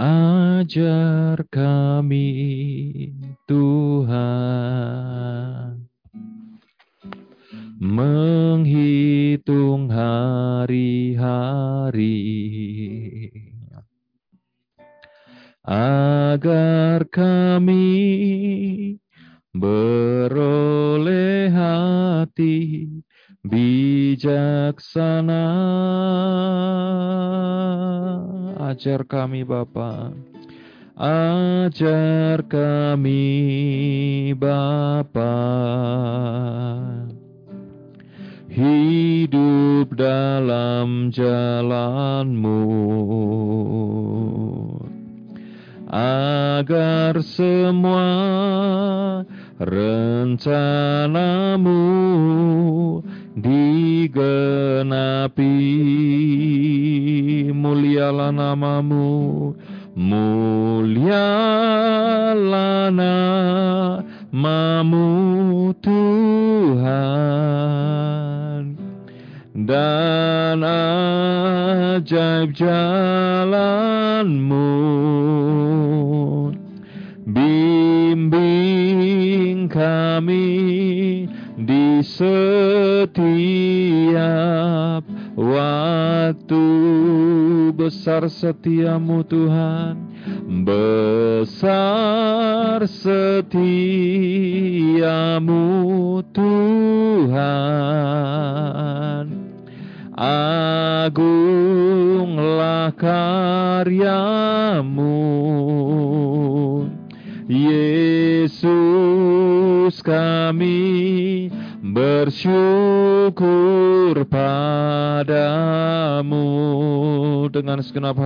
Ajar kami Tuhan kami Bapa. Ajar kami Bapa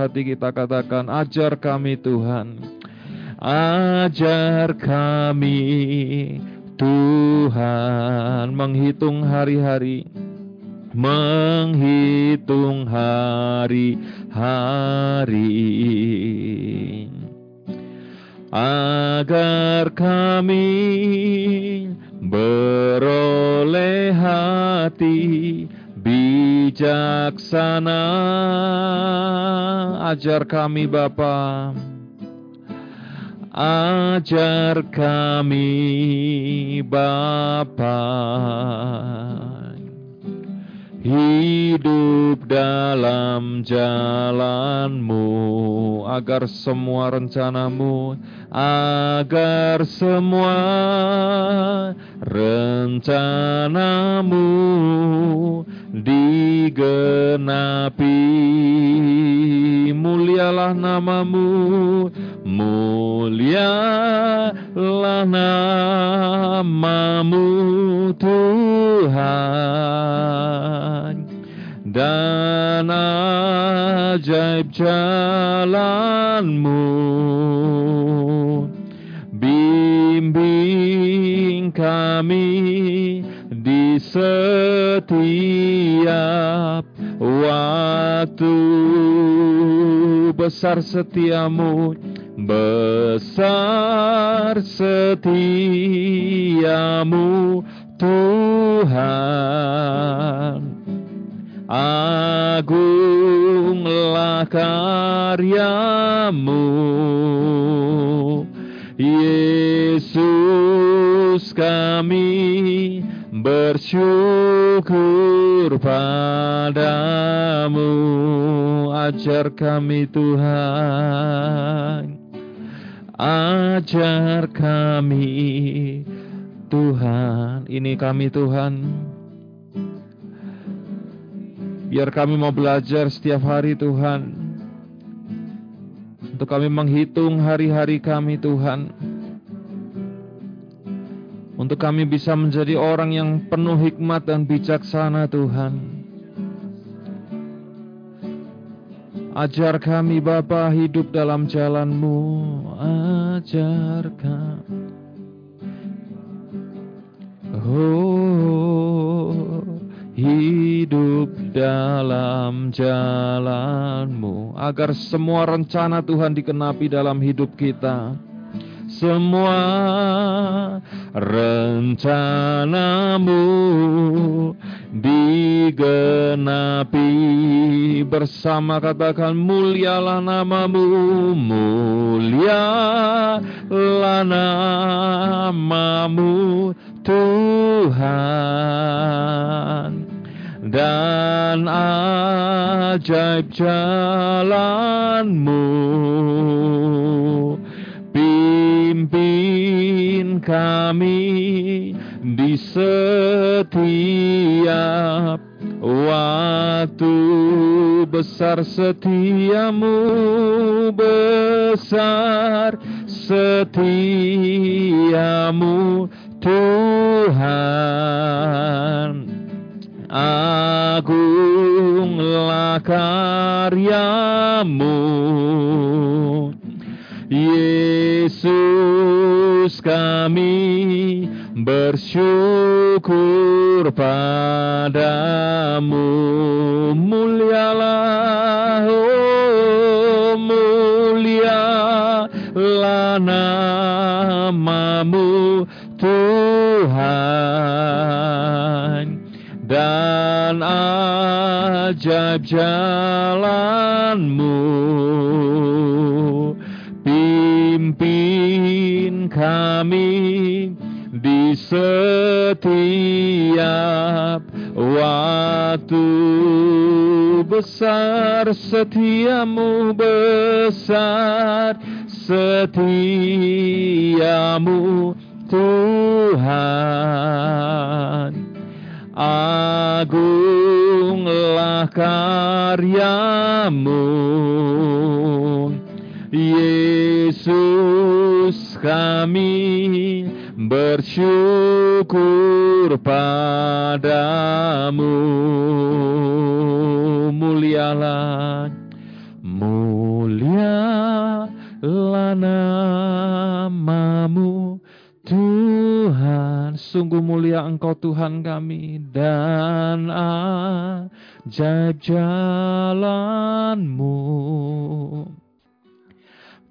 hati kita katakan ajar kami Tuhan. Ajar kami Tuhan. Menghitung hari-hari. Menghitung hari-hari. Agar kami beroleh hati bijaksana ajar kami Bapa. Ajar kami Bapa. Hidup dalam jalanmu agar semua rencanamu agar semua rencanamu digenapi. Mulialah namamu mulialah namamu Tuhan dan ajaib jalanmu. Bimbing kami di setiap waktu. Besar setiamu besar setiamu Tuhan agunglah karyamu Yesus kami bersyukur padamu. Ajar kami Tuhan. Ajar kami Tuhan. Ini kami Tuhan biar kami mau belajar setiap hari Tuhan untuk kami menghitung hari-hari kami Tuhan. Untuk kami bisa menjadi orang yang penuh hikmat dan bijaksana Tuhan. Ajar kami Bapa hidup dalam jalanmu. Ajar kami. Oh, jalanmu agar semua rencana Tuhan dikenapi dalam hidup kita. Semua rencanamu digenapi bersama katakan mulialah namamu mulialah namamu Tuhan dan ajaib jalanmu pimpin kami di setiap waktu besar setiamu besar setiamu Tuhan agunglah karyamu. Yesus kami bersyukur padamu. Mulialah oh, mulialah namamu Tuhan dan ajaib jalanmu pimpin kami di setiap waktu besar. Setiamu besar setiamu Tuhan agunglah karyamu. Yesus kami bersyukur padamu engkau Tuhan kami dan ajaib jalanmu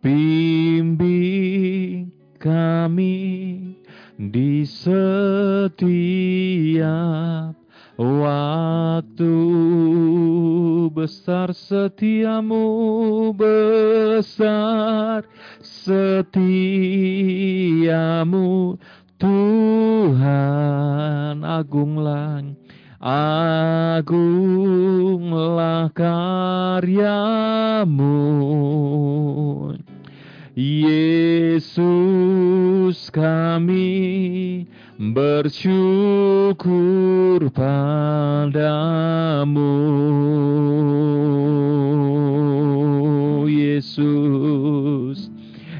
bimbing kami di setiap waktu besar setiamu besar setiamu Tuhan agunglah agunglah karyamu. Yesus kami bersyukur padamu. Yesus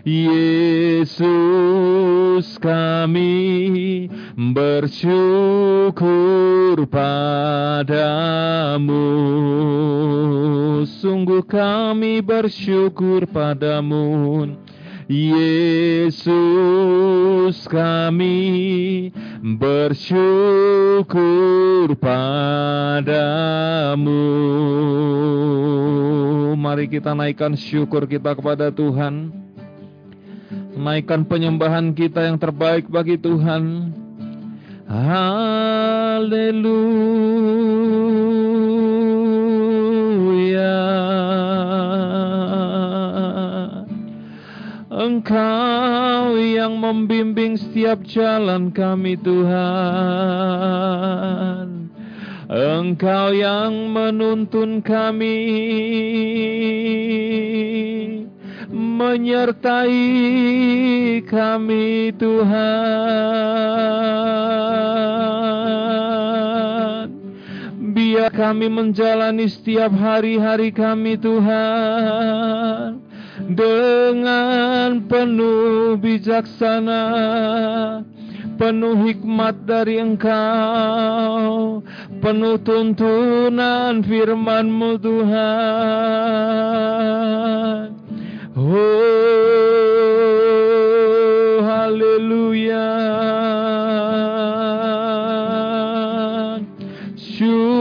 Yesus kami bersyukur padamu. Sungguh kami bersyukur padamu. Yesus kami bersyukur padamu. Mari kita naikkan syukur kita kepada Tuhan Naikkan penyembahan kita yang terbaik bagi Tuhan. Haleluya. Engkau yang membimbing setiap jalan kami Tuhan. Engkau yang menuntun kami Menyertai kami Tuhan Biar kami menjalani setiap hari-hari kami Tuhan dengan penuh bijaksana, penuh hikmat dari Engkau, penuh tuntunan firman-Mu Tuhan. Oh, haleluya. Syukur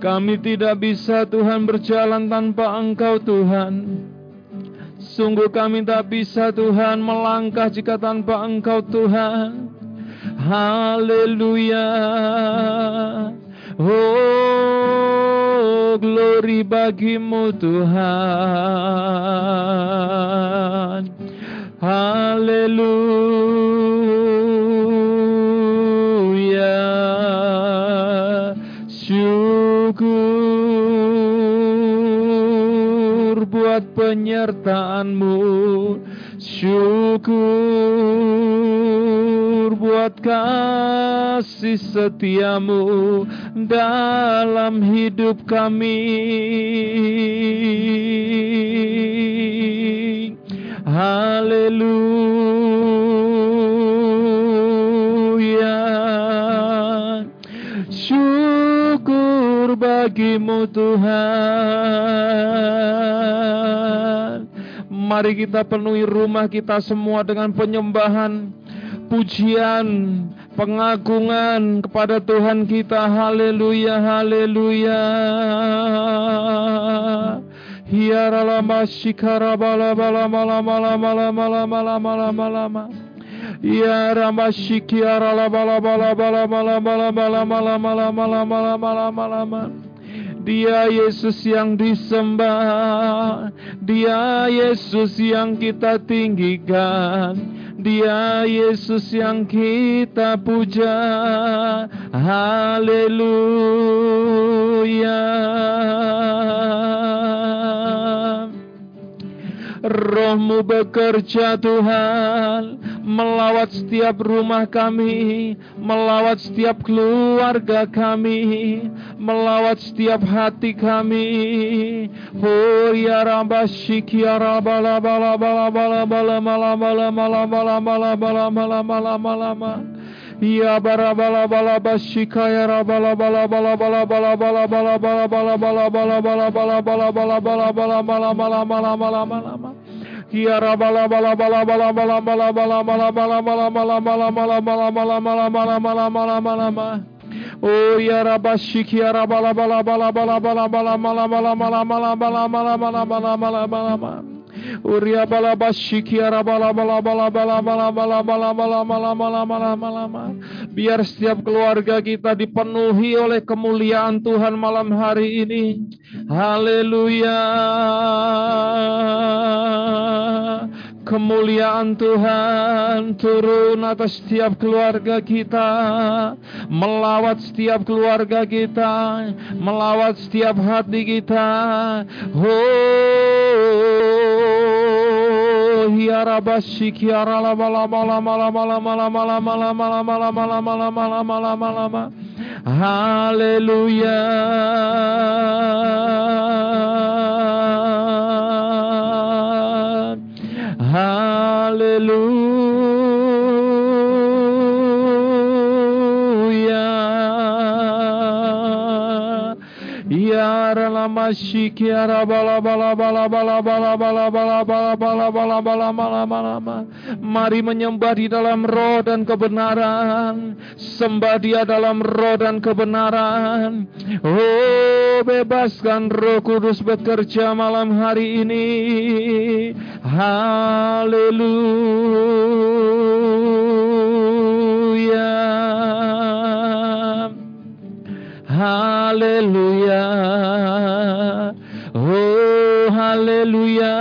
Kami tidak bisa Tuhan berjalan tanpa Engkau Tuhan. Sungguh kami tak bisa Tuhan melangkah jika tanpa Engkau Tuhan. Haleluya. Oh, glory bagimu Tuhan. Haleluya. Syukur buat penyertaanmu. Syukur buat kasih setiamu dalam hidup kami. Haleluya. Syukur bagimu Tuhan. Mari kita penuhi rumah kita semua dengan penyembahan, pujian, pengagungan kepada Tuhan kita. Haleluya, haleluya. Hiara lama shikara bala bala mala mala mala mala mala mala mala ma. Ya rama shikiara la bala bala bala mala mala mala mala mala mala mala mala ma. Dia Yesus yang disembah, Dia Yesus yang kita tinggikan, Dia Yesus yang kita puja. Haleluya. Rohmu bekerja Tuhan. Melawat setiap rumah kami. Melawat setiap keluarga kami. Melawat setiap hati kami. Oh ya ramba shiki ya ramba la bala bala bala bala mala mala mala mala mala mala mala Oh yarabashiki yarabala bala bala bala bala bala bala bala bala bala bala bala bala bala bala Uria bala bashiki ya rabala bala bala bala bala bala bala bala bala bala bala bala bala Biar setiap keluarga kita dipenuhi oleh kemuliaan Tuhan malam hari ini. Haleluya. Kemuliaan Tuhan turun atas setiap keluarga kita, melawat setiap keluarga kita, melawat setiap hati kita. Oh, hiarabashik hiaralama lama lama Hallelujah. Ya ralama shikiara bala bala bala bala bala bala bala bala bala bala bala bala bala bala. Mari menyembah di dalam roh dan kebenaran. Sembah dia dalam roh dan kebenaran. Oh, bebaskan roh kudus bekerja malam hari ini. Haleluya. Haleluya. Oh, haleluya.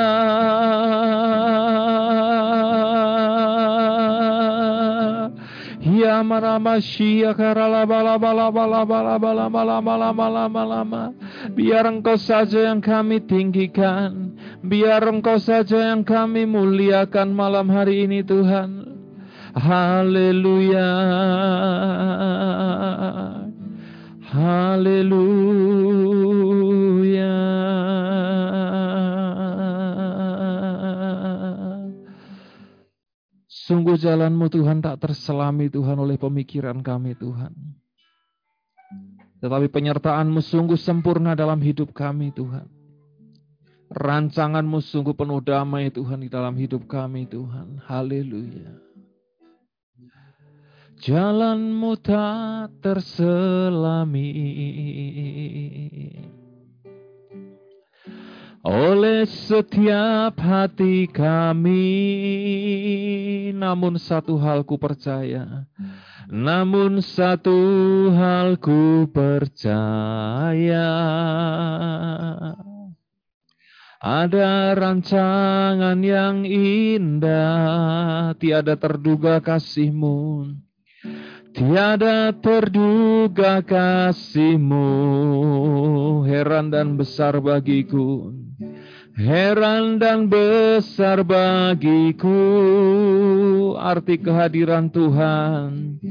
Ya marama shia karala bala bala bala bala bala bala bala bala bala. Biar engkau saja yang kami tinggikan. Biar engkau saja yang kami muliakan malam hari ini Tuhan. Haleluya. Haleluya. Sungguh jalanmu Tuhan tak terselami Tuhan oleh pemikiran kami Tuhan. Tetapi penyertaanmu sungguh sempurna dalam hidup kami Tuhan. Rancanganmu sungguh penuh damai Tuhan di dalam hidup kami Tuhan. Haleluya. Jalanmu tak terselami oleh setiap hati kami. Namun satu hal ku percaya, namun satu hal ku percaya. Ada rancangan yang indah, tiada terduga kasihmu. Tiada terduga kasihmu, heran dan besar bagiku. Heran dan besar bagiku arti kehadiran Tuhan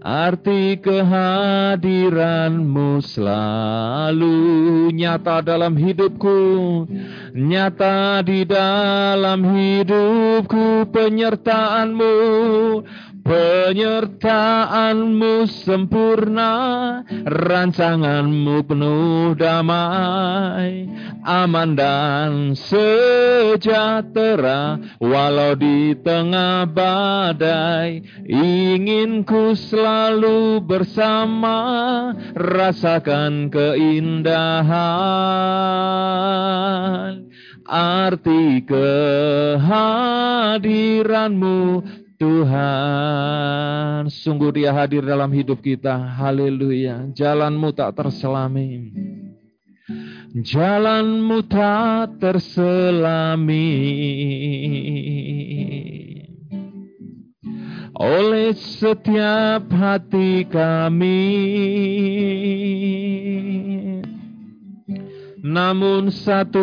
Arti kehadiranmu selalu nyata dalam hidupku, nyata di dalam hidupku penyertaanmu, Penyertaanmu sempurna, rancanganmu penuh damai, aman dan sejahtera, walau di tengah badai, ingin ku selalu bersama, rasakan keindahan, arti kehadiranmu Tuhan, sungguh dia hadir dalam hidup kita. Haleluya. Jalanmu tak terselami. Jalanmu tak terselami. Oleh setiap hati kami namun satu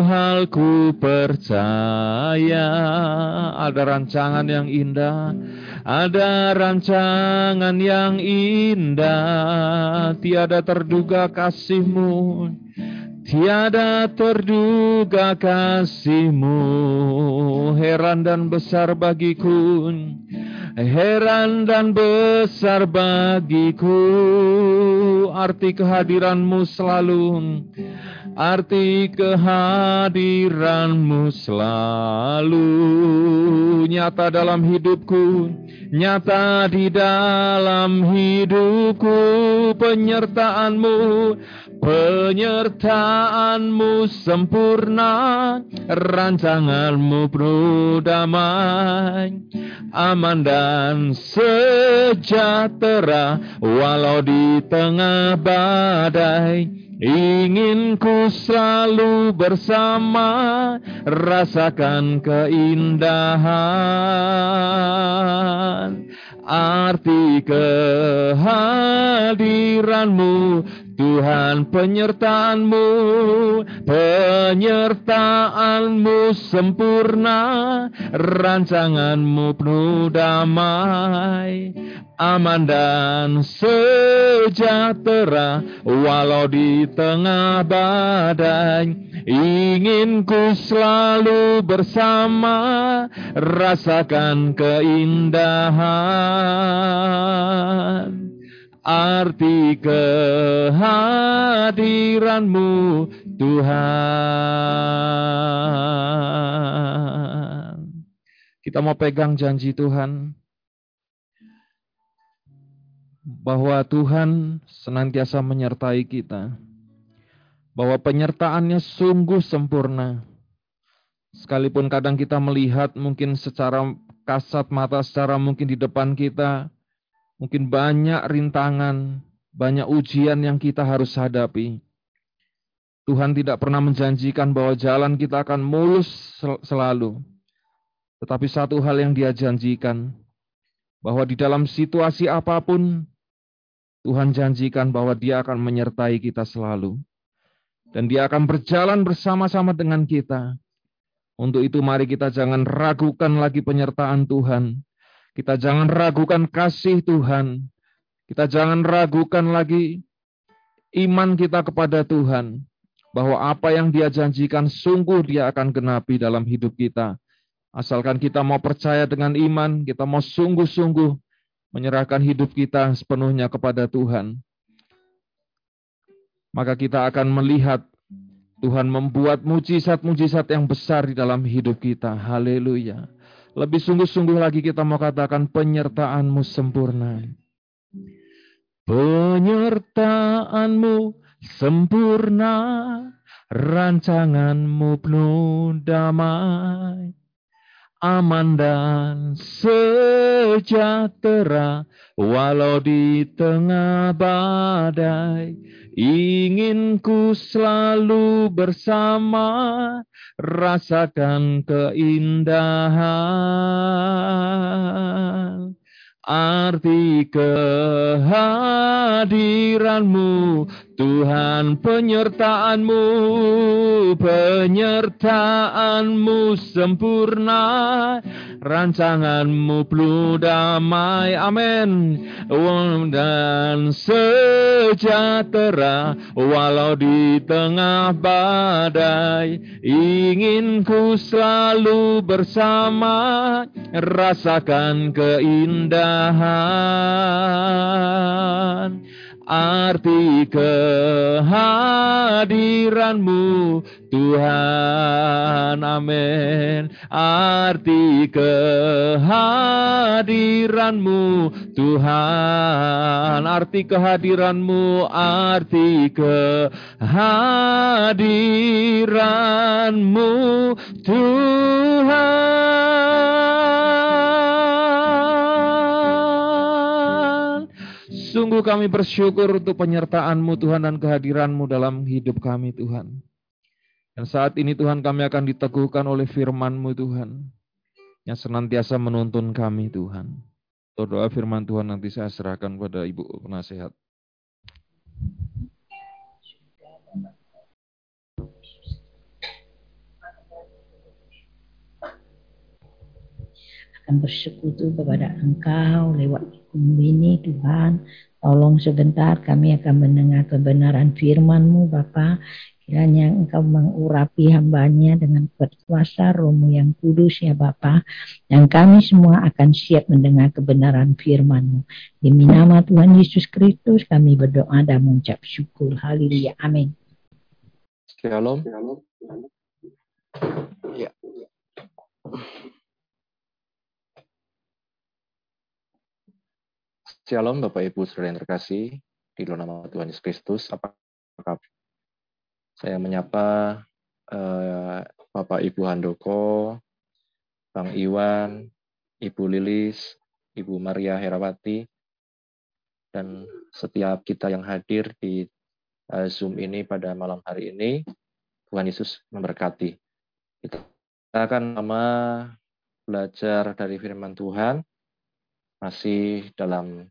hal ku percaya Ada rancangan yang indah Ada rancangan yang indah. Tiada terduga kasihmu Tiada terduga kasihmu. Heran dan besar bagiku Heran dan besar bagiku Arti kehadiranmu selalu Arti kehadiranmu selalu. Nyata dalam hidupku, nyata di dalam hidupku, penyertaanmu, penyertaanmu sempurna, rancanganmu penuh damai, aman dan sejahtera, walau di tengah badai, Ingin ku selalu bersama rasakan keindahan. Arti kehadiranmu Tuhan penyertaanmu penyertaanmu sempurna rancanganmu penuh damai aman dan sejahtera walau di tengah badai. Ingin ku selalu bersama rasakan keindahan arti kehadiranmu Tuhan kita mau pegang janji Tuhan bahwa Tuhan senantiasa menyertai kita. Bahwa penyertaannya sungguh sempurna. Sekalipun kadang kita melihat mungkin secara kasat mata, secara mungkin di depan kita, mungkin banyak rintangan, banyak ujian yang kita harus hadapi. Tuhan tidak pernah menjanjikan bahwa jalan kita akan mulus selalu. Tetapi satu hal yang dia janjikan, bahwa di dalam situasi apa pun, Tuhan janjikan bahwa Dia akan menyertai kita selalu. Dan Dia akan berjalan bersama-sama dengan kita. Untuk itu mari kita jangan ragukan lagi penyertaan Tuhan. Kita jangan ragukan kasih Tuhan. Kita jangan ragukan lagi iman kita kepada Tuhan. Bahwa apa yang dia janjikan sungguh dia akan genapi dalam hidup kita. Asalkan kita mau percaya dengan iman, kita mau sungguh-sungguh menyerahkan hidup kita sepenuhnya kepada Tuhan, maka kita akan melihat Tuhan membuat mujizat-mujizat yang besar di dalam hidup kita. Haleluya. Lebih sungguh-sungguh lagi kita mau katakan penyertaanmu sempurna. Penyertaanmu sempurna, rancanganmu penuh damai aman dan sejahtera walau di tengah badai ingin ku selalu bersama rasakan keindahan. Arti kehadiranmu Tuhan penyertaanmu penyertaanmu sempurna rancanganmu penuh damai amin dan sejahtera walau di tengah badai ingin ku selalu bersama. Rasakan keindahan arti kehadiranmu Tuhan amin. Arti kehadiranmu Tuhan. Arti kehadiranmu arti kehadiranmu Tuhan Sungguh kami bersyukur untuk penyertaan-Mu Tuhan dan kehadiran-Mu dalam hidup kami Tuhan. Dan saat ini Tuhan kami akan diteguhkan oleh firman-Mu Tuhan. Yang senantiasa menuntun kami Tuhan. Doa firman Tuhan nanti saya serahkan pada Ibu penasehat. akan bersekutu kepada Engkau lewat ini Tuhan. Tolong sebentar kami akan mendengar kebenaran firman-Mu Bapa. Kiranya Engkau mengurapi hambanya dengan kuasa rohmu yang kudus ya Bapa. Dan kami semua akan siap mendengar kebenaran firman-Mu. Demi nama Tuhan Yesus Kristus kami berdoa dan mengucap syukur. Haleluya. Amin. Shalom. Ya. Shalom Bapak Ibu Saudara yang terkasih di dalam nama Tuhan Yesus Kristus. Apa kabar? Saya menyapa uh, Bapak Ibu Handoko, Bang Iwan, Ibu Lilis, Ibu Maria Herawati, dan setiap kita yang hadir di uh, Zoom ini pada malam hari ini. Tuhan Yesus memberkati. Kita akan lama belajar dari firman Tuhan masih dalam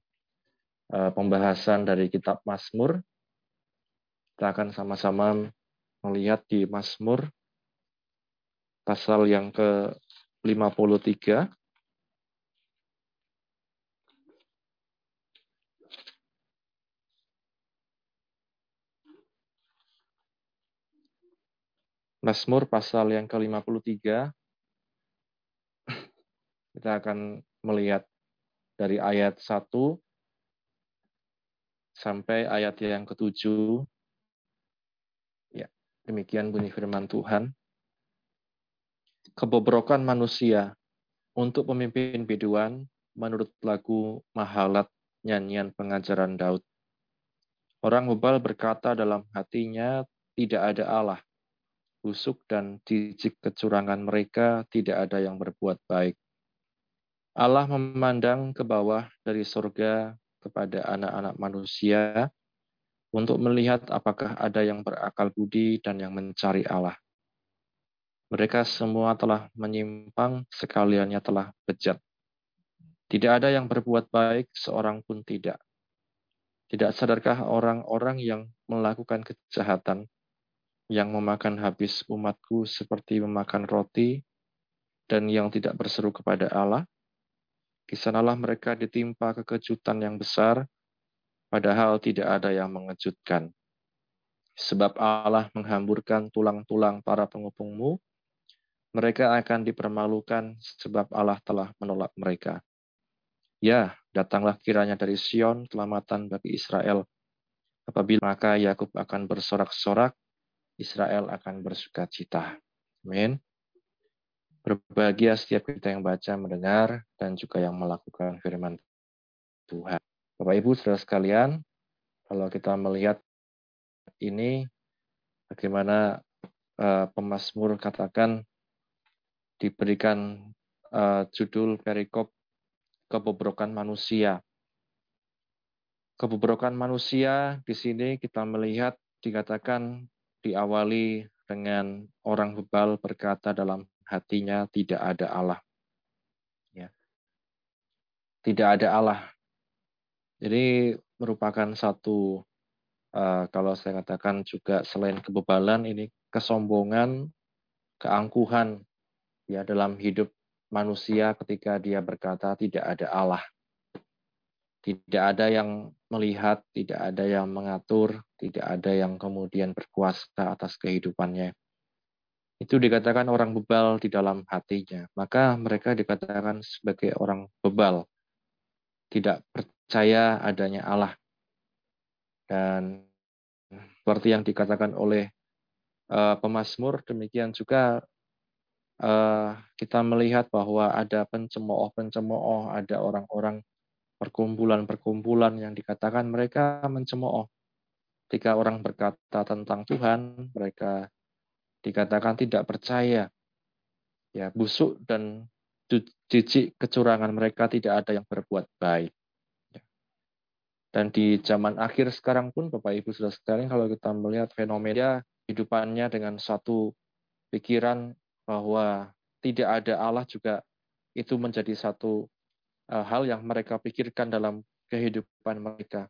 uh, pembahasan dari kitab Mazmur. Kita akan sama-sama melihat di Mazmur pasal yang ke-53 Mazmur pasal yang ke-53 kita akan melihat dari ayat 1 sampai ayat yang ketujuh. Ya, demikian bunyi firman Tuhan. Kebobrokan manusia untuk pemimpin biduan menurut lagu Mahalat nyanyian pengajaran Daud. Orang bebal berkata dalam hatinya, tidak ada Allah. Busuk dan jijik kecurangan mereka, tidak ada yang berbuat baik. Allah memandang ke bawah dari surga kepada anak-anak manusia untuk melihat apakah ada yang berakal budi dan yang mencari Allah. Mereka semua telah menyimpang, sekaliannya telah bejat. Tidak ada yang berbuat baik, seorang pun tidak. Tidak sadarkah orang-orang yang melakukan kejahatan, yang memakan habis umatku seperti memakan roti, dan yang tidak berseru kepada Allah? Di sanalah mereka ditimpa kekejutan yang besar, padahal tidak ada yang mengejutkan. Sebab Allah menghamburkan tulang-tulang para pengepungmu, mereka akan dipermalukan sebab Allah telah menolak mereka. Ya, datanglah kiranya dari Sion keselamatan bagi Israel. Apabila maka Yakub akan bersorak-sorak, Israel akan bersuka cita. Amin. Berbahagia setiap kita yang baca, mendengar, dan juga yang melakukan firman Tuhan. Bapak Ibu, saudara sekalian, kalau kita melihat ini, bagaimana uh, pemazmur katakan diberikan uh, judul perikop kebobrokan manusia. Kebobrokan manusia di sini kita melihat dikatakan diawali dengan orang bebal berkata dalam hatinya tidak ada Allah. Ya. Tidak ada Allah. Jadi merupakan satu uh, kalau saya katakan juga selain kebebalan ini kesombongan, keangkuhan ya dalam hidup manusia ketika dia berkata tidak ada Allah. Tidak ada yang melihat, tidak ada yang mengatur, tidak ada yang kemudian berkuasa atas kehidupannya itu dikatakan orang bebal di dalam hatinya. Maka mereka dikatakan sebagai orang bebal. Tidak percaya adanya Allah. Dan seperti yang dikatakan oleh uh, pemazmur, demikian juga uh, kita melihat bahwa ada pencemooh-pencemooh, ada orang-orang perkumpulan-perkumpulan yang dikatakan mereka mencemooh. Ketika orang berkata tentang Tuhan, mereka dikatakan tidak percaya. Ya, busuk dan jijik kecurangan mereka tidak ada yang berbuat baik. Ya. Dan di zaman akhir sekarang pun Bapak Ibu sudah sekalian kalau kita melihat fenomena hidupannya dengan suatu pikiran bahwa tidak ada Allah juga itu menjadi satu uh, hal yang mereka pikirkan dalam kehidupan mereka.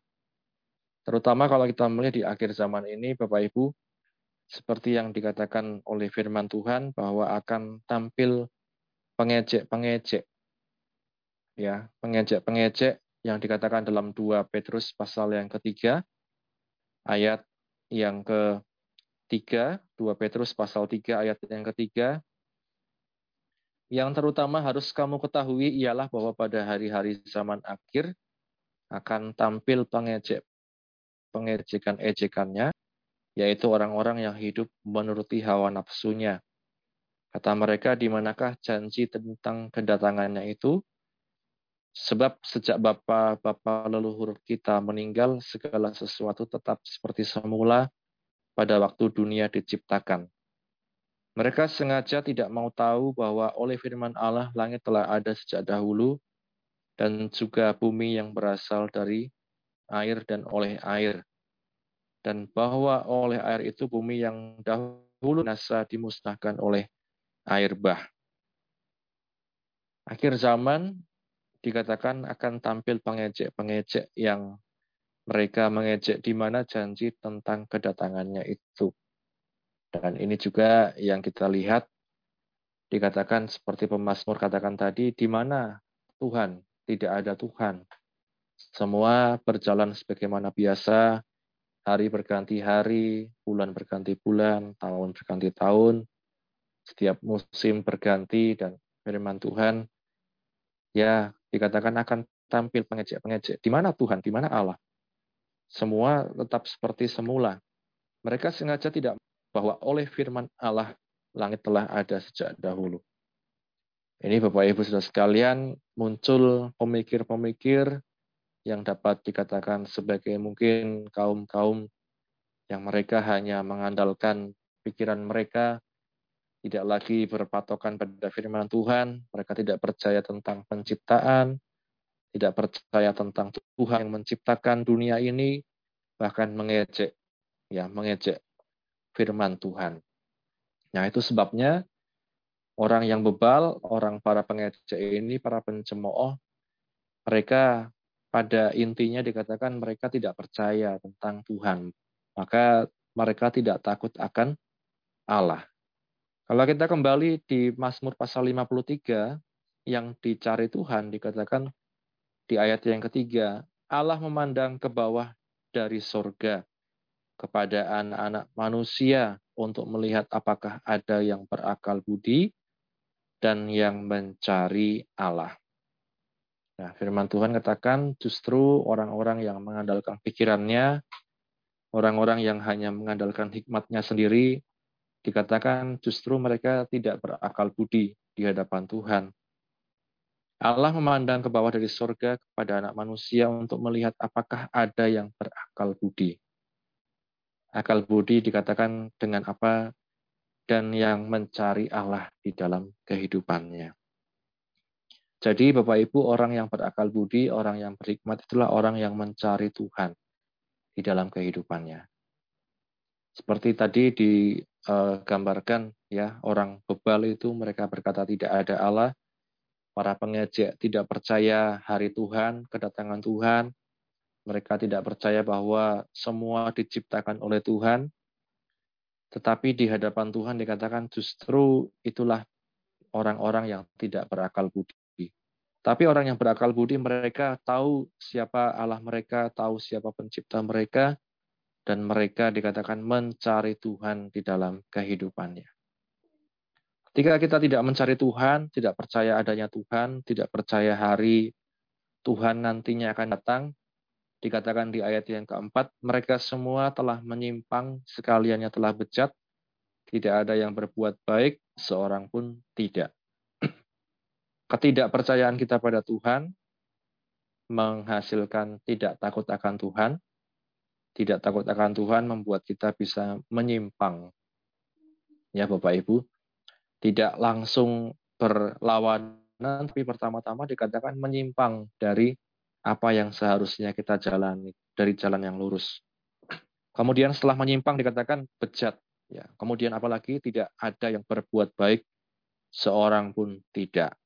Terutama kalau kita melihat di akhir zaman ini Bapak Ibu, seperti yang dikatakan oleh firman Tuhan bahwa akan tampil pengejek-pengejek. Ya, pengejek-pengejek yang dikatakan dalam 2 Petrus pasal yang ketiga, ayat yang ketiga, 2 Petrus pasal 3 ayat yang ketiga, yang terutama harus kamu ketahui ialah bahwa pada hari-hari zaman akhir akan tampil pengejek pengejekan-ejekannya yaitu orang-orang yang hidup menuruti hawa nafsunya. Kata mereka, di manakah janji tentang kedatangannya itu? Sebab sejak bapa-bapa leluhur kita meninggal, segala sesuatu tetap seperti semula pada waktu dunia diciptakan. Mereka sengaja tidak mau tahu bahwa oleh firman Allah langit telah ada sejak dahulu dan juga bumi yang berasal dari air dan oleh air dan bahwa oleh air itu bumi yang dahulu nasa dimusnahkan oleh air bah. Akhir zaman dikatakan akan tampil pengejek-pengejek yang mereka mengejek di mana janji tentang kedatangannya itu. Dan ini juga yang kita lihat dikatakan seperti pemazmur katakan tadi, di mana Tuhan, tidak ada Tuhan. Semua berjalan sebagaimana biasa, hari berganti hari, bulan berganti bulan, tahun berganti tahun, setiap musim berganti dan firman Tuhan ya dikatakan akan tampil pengejek-pengejek. Di mana Tuhan? Di mana Allah? Semua tetap seperti semula. Mereka sengaja tidak bahwa oleh firman Allah langit telah ada sejak dahulu. Ini Bapak Ibu Saudara sekalian muncul pemikir-pemikir yang dapat dikatakan sebagai mungkin kaum-kaum yang mereka hanya mengandalkan pikiran mereka, tidak lagi berpatokan pada firman Tuhan, mereka tidak percaya tentang penciptaan, tidak percaya tentang Tuhan yang menciptakan dunia ini, bahkan mengejek, ya mengejek firman Tuhan. Nah itu sebabnya orang yang bebal, orang para pengejek ini, para pencemooh, mereka pada intinya dikatakan mereka tidak percaya tentang Tuhan. Maka mereka tidak takut akan Allah. Kalau kita kembali di Mazmur pasal 53 yang dicari Tuhan dikatakan di ayat yang ketiga, Allah memandang ke bawah dari sorga kepada anak-anak manusia untuk melihat apakah ada yang berakal budi dan yang mencari Allah. Nah, firman Tuhan katakan justru orang-orang yang mengandalkan pikirannya, orang-orang yang hanya mengandalkan hikmatnya sendiri, dikatakan justru mereka tidak berakal budi. di hadapan Tuhan. Allah memandang ke bawah dari surga kepada anak manusia untuk melihat apakah ada yang berakal budi. Akal budi dikatakan dengan apa dan yang mencari Allah di dalam kehidupannya. Jadi Bapak Ibu, orang yang berakal budi, orang yang berhikmat itulah orang yang mencari Tuhan di dalam kehidupannya. Seperti tadi digambarkan ya, orang bebal itu mereka berkata tidak ada Allah, para pengejek tidak percaya hari Tuhan, kedatangan Tuhan, mereka tidak percaya bahwa semua diciptakan oleh Tuhan, tetapi di hadapan Tuhan dikatakan justru itulah orang-orang yang tidak berakal budi. Tapi orang yang berakal budi mereka tahu siapa Allah mereka, tahu siapa pencipta mereka, dan mereka dikatakan mencari Tuhan di dalam kehidupannya. Ketika kita tidak mencari Tuhan, tidak percaya adanya Tuhan, tidak percaya hari Tuhan nantinya akan datang, dikatakan di ayat yang keempat, mereka semua telah menyimpang, sekaliannya telah bejat, tidak ada yang berbuat baik, seorang pun tidak ketidakpercayaan kita pada Tuhan menghasilkan tidak takut akan Tuhan. Tidak takut akan Tuhan membuat kita bisa menyimpang. Ya Bapak Ibu, tidak langsung berlawanan, tapi pertama-tama dikatakan menyimpang dari apa yang seharusnya kita jalani, dari jalan yang lurus. Kemudian setelah menyimpang dikatakan bejat. Ya, kemudian apalagi tidak ada yang berbuat baik, seorang pun tidak.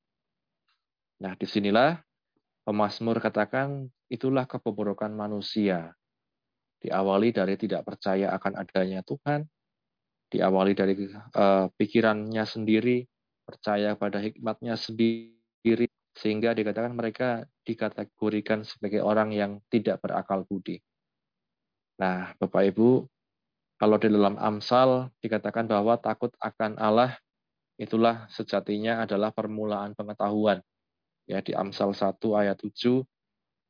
Nah, di sinilah pemazmur katakan itulah kebobrokan manusia. Diawali dari tidak percaya akan adanya Tuhan, diawali dari uh, pikirannya sendiri, percaya pada hikmatnya sendiri, sehingga dikatakan mereka dikategorikan sebagai orang yang tidak berakal budi. Nah, Bapak Ibu, kalau di dalam Amsal dikatakan bahwa takut akan Allah itulah sejatinya adalah permulaan pengetahuan ya di Amsal 1 ayat 7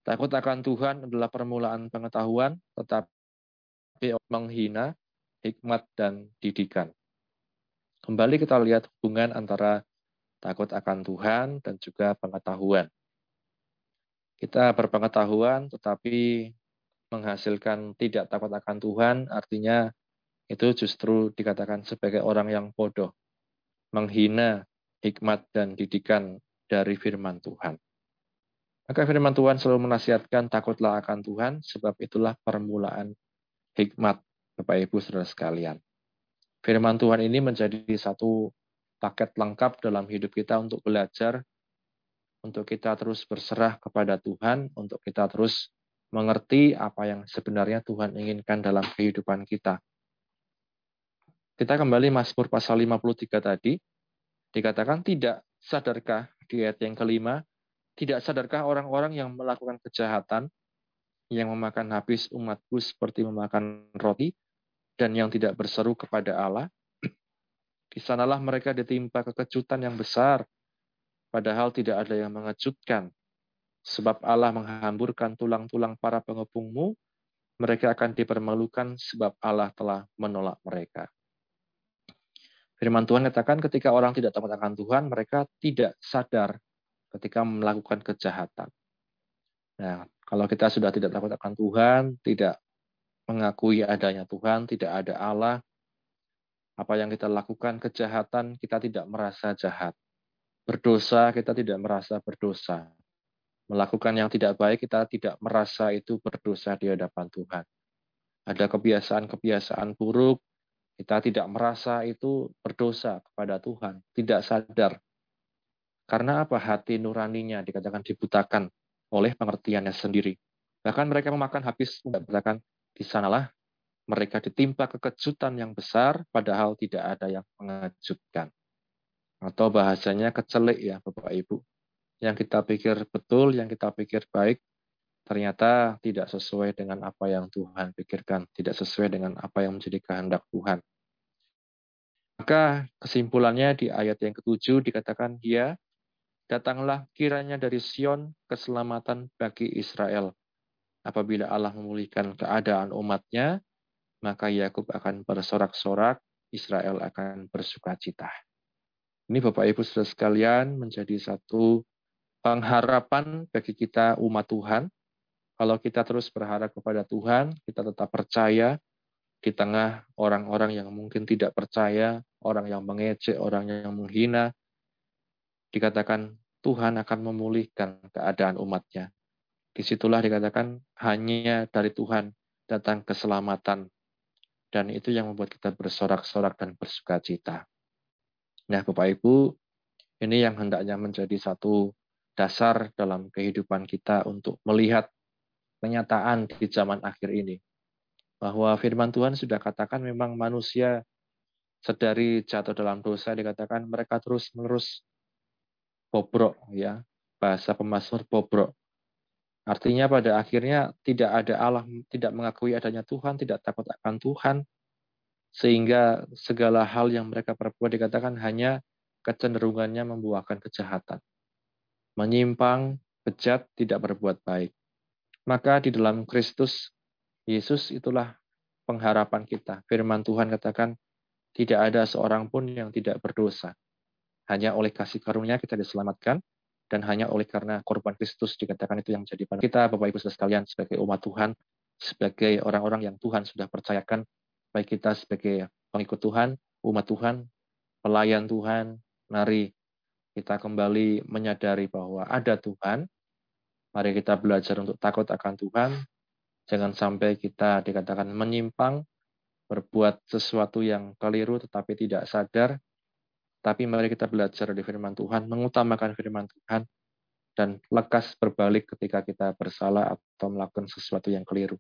takut akan Tuhan adalah permulaan pengetahuan tetapi menghina hikmat dan didikan. Kembali kita lihat hubungan antara takut akan Tuhan dan juga pengetahuan. Kita berpengetahuan tetapi menghasilkan tidak takut akan Tuhan artinya itu justru dikatakan sebagai orang yang bodoh. Menghina hikmat dan didikan dari firman Tuhan. Maka firman Tuhan selalu menasihatkan takutlah akan Tuhan, sebab itulah permulaan hikmat Bapak Ibu Saudara sekalian. Firman Tuhan ini menjadi satu paket lengkap dalam hidup kita untuk belajar, untuk kita terus berserah kepada Tuhan, untuk kita terus mengerti apa yang sebenarnya Tuhan inginkan dalam kehidupan kita. Kita kembali Mazmur pasal 53 tadi, dikatakan tidak sadarkah di ayat yang kelima, tidak sadarkah orang-orang yang melakukan kejahatan, yang memakan habis umatku seperti memakan roti, dan yang tidak berseru kepada Allah? Di sanalah mereka ditimpa kekejutan yang besar, padahal tidak ada yang mengejutkan. Sebab Allah menghamburkan tulang-tulang para pengepungmu, mereka akan dipermalukan sebab Allah telah menolak mereka. Firman Tuhan katakan ketika orang tidak takut akan Tuhan, mereka tidak sadar ketika melakukan kejahatan. Nah, kalau kita sudah tidak takut akan Tuhan, tidak mengakui adanya Tuhan, tidak ada Allah, apa yang kita lakukan kejahatan, kita tidak merasa jahat. Berdosa, kita tidak merasa berdosa. Melakukan yang tidak baik, kita tidak merasa itu berdosa di hadapan Tuhan. Ada kebiasaan-kebiasaan buruk, kita tidak merasa itu berdosa kepada Tuhan, tidak sadar. Karena apa? Hati nuraninya dikatakan dibutakan oleh pengertiannya sendiri. Bahkan mereka memakan habis, dikatakan di sanalah mereka ditimpa kekejutan yang besar, padahal tidak ada yang mengejutkan. Atau bahasanya kecelik ya Bapak Ibu. Yang kita pikir betul, yang kita pikir baik, ternyata tidak sesuai dengan apa yang Tuhan pikirkan, tidak sesuai dengan apa yang menjadi kehendak Tuhan. Maka kesimpulannya di ayat yang ketujuh dikatakan, ya, datanglah kiranya dari Sion keselamatan bagi Israel. Apabila Allah memulihkan keadaan umatnya, maka Yakub akan bersorak-sorak, Israel akan bersuka cita. Ini Bapak Ibu Saudara sekalian menjadi satu pengharapan bagi kita umat Tuhan. Kalau kita terus berharap kepada Tuhan, kita tetap percaya di tengah orang-orang yang mungkin tidak percaya, orang yang mengejek, orang yang menghina, dikatakan Tuhan akan memulihkan keadaan umatnya. Di situlah dikatakan hanya dari Tuhan datang keselamatan. Dan itu yang membuat kita bersorak-sorak dan bersuka cita. Nah, Bapak Ibu, ini yang hendaknya menjadi satu dasar dalam kehidupan kita untuk melihat kenyataan di zaman akhir ini. Bahwa firman Tuhan sudah katakan memang manusia sedari jatuh dalam dosa dikatakan mereka terus-menerus bobrok ya. Bahasa pemasmur bobrok. Artinya pada akhirnya tidak ada Allah, tidak mengakui adanya Tuhan, tidak takut akan Tuhan, sehingga segala hal yang mereka perbuat dikatakan hanya kecenderungannya membuahkan kejahatan. Menyimpang, bejat, tidak berbuat baik. Maka di dalam Kristus, Yesus itulah pengharapan kita. Firman Tuhan katakan, tidak ada seorang pun yang tidak berdosa. Hanya oleh kasih karunia kita diselamatkan, dan hanya oleh karena korban Kristus dikatakan itu yang menjadi pada kita, Bapak Ibu sekalian, sebagai umat Tuhan, sebagai orang-orang yang Tuhan sudah percayakan baik kita sebagai pengikut Tuhan, umat Tuhan, pelayan Tuhan, mari kita kembali menyadari bahwa ada Tuhan. Mari kita belajar untuk takut akan Tuhan. Jangan sampai kita dikatakan menyimpang, berbuat sesuatu yang keliru tetapi tidak sadar. Tapi mari kita belajar di firman Tuhan, mengutamakan firman Tuhan, dan lekas berbalik ketika kita bersalah atau melakukan sesuatu yang keliru.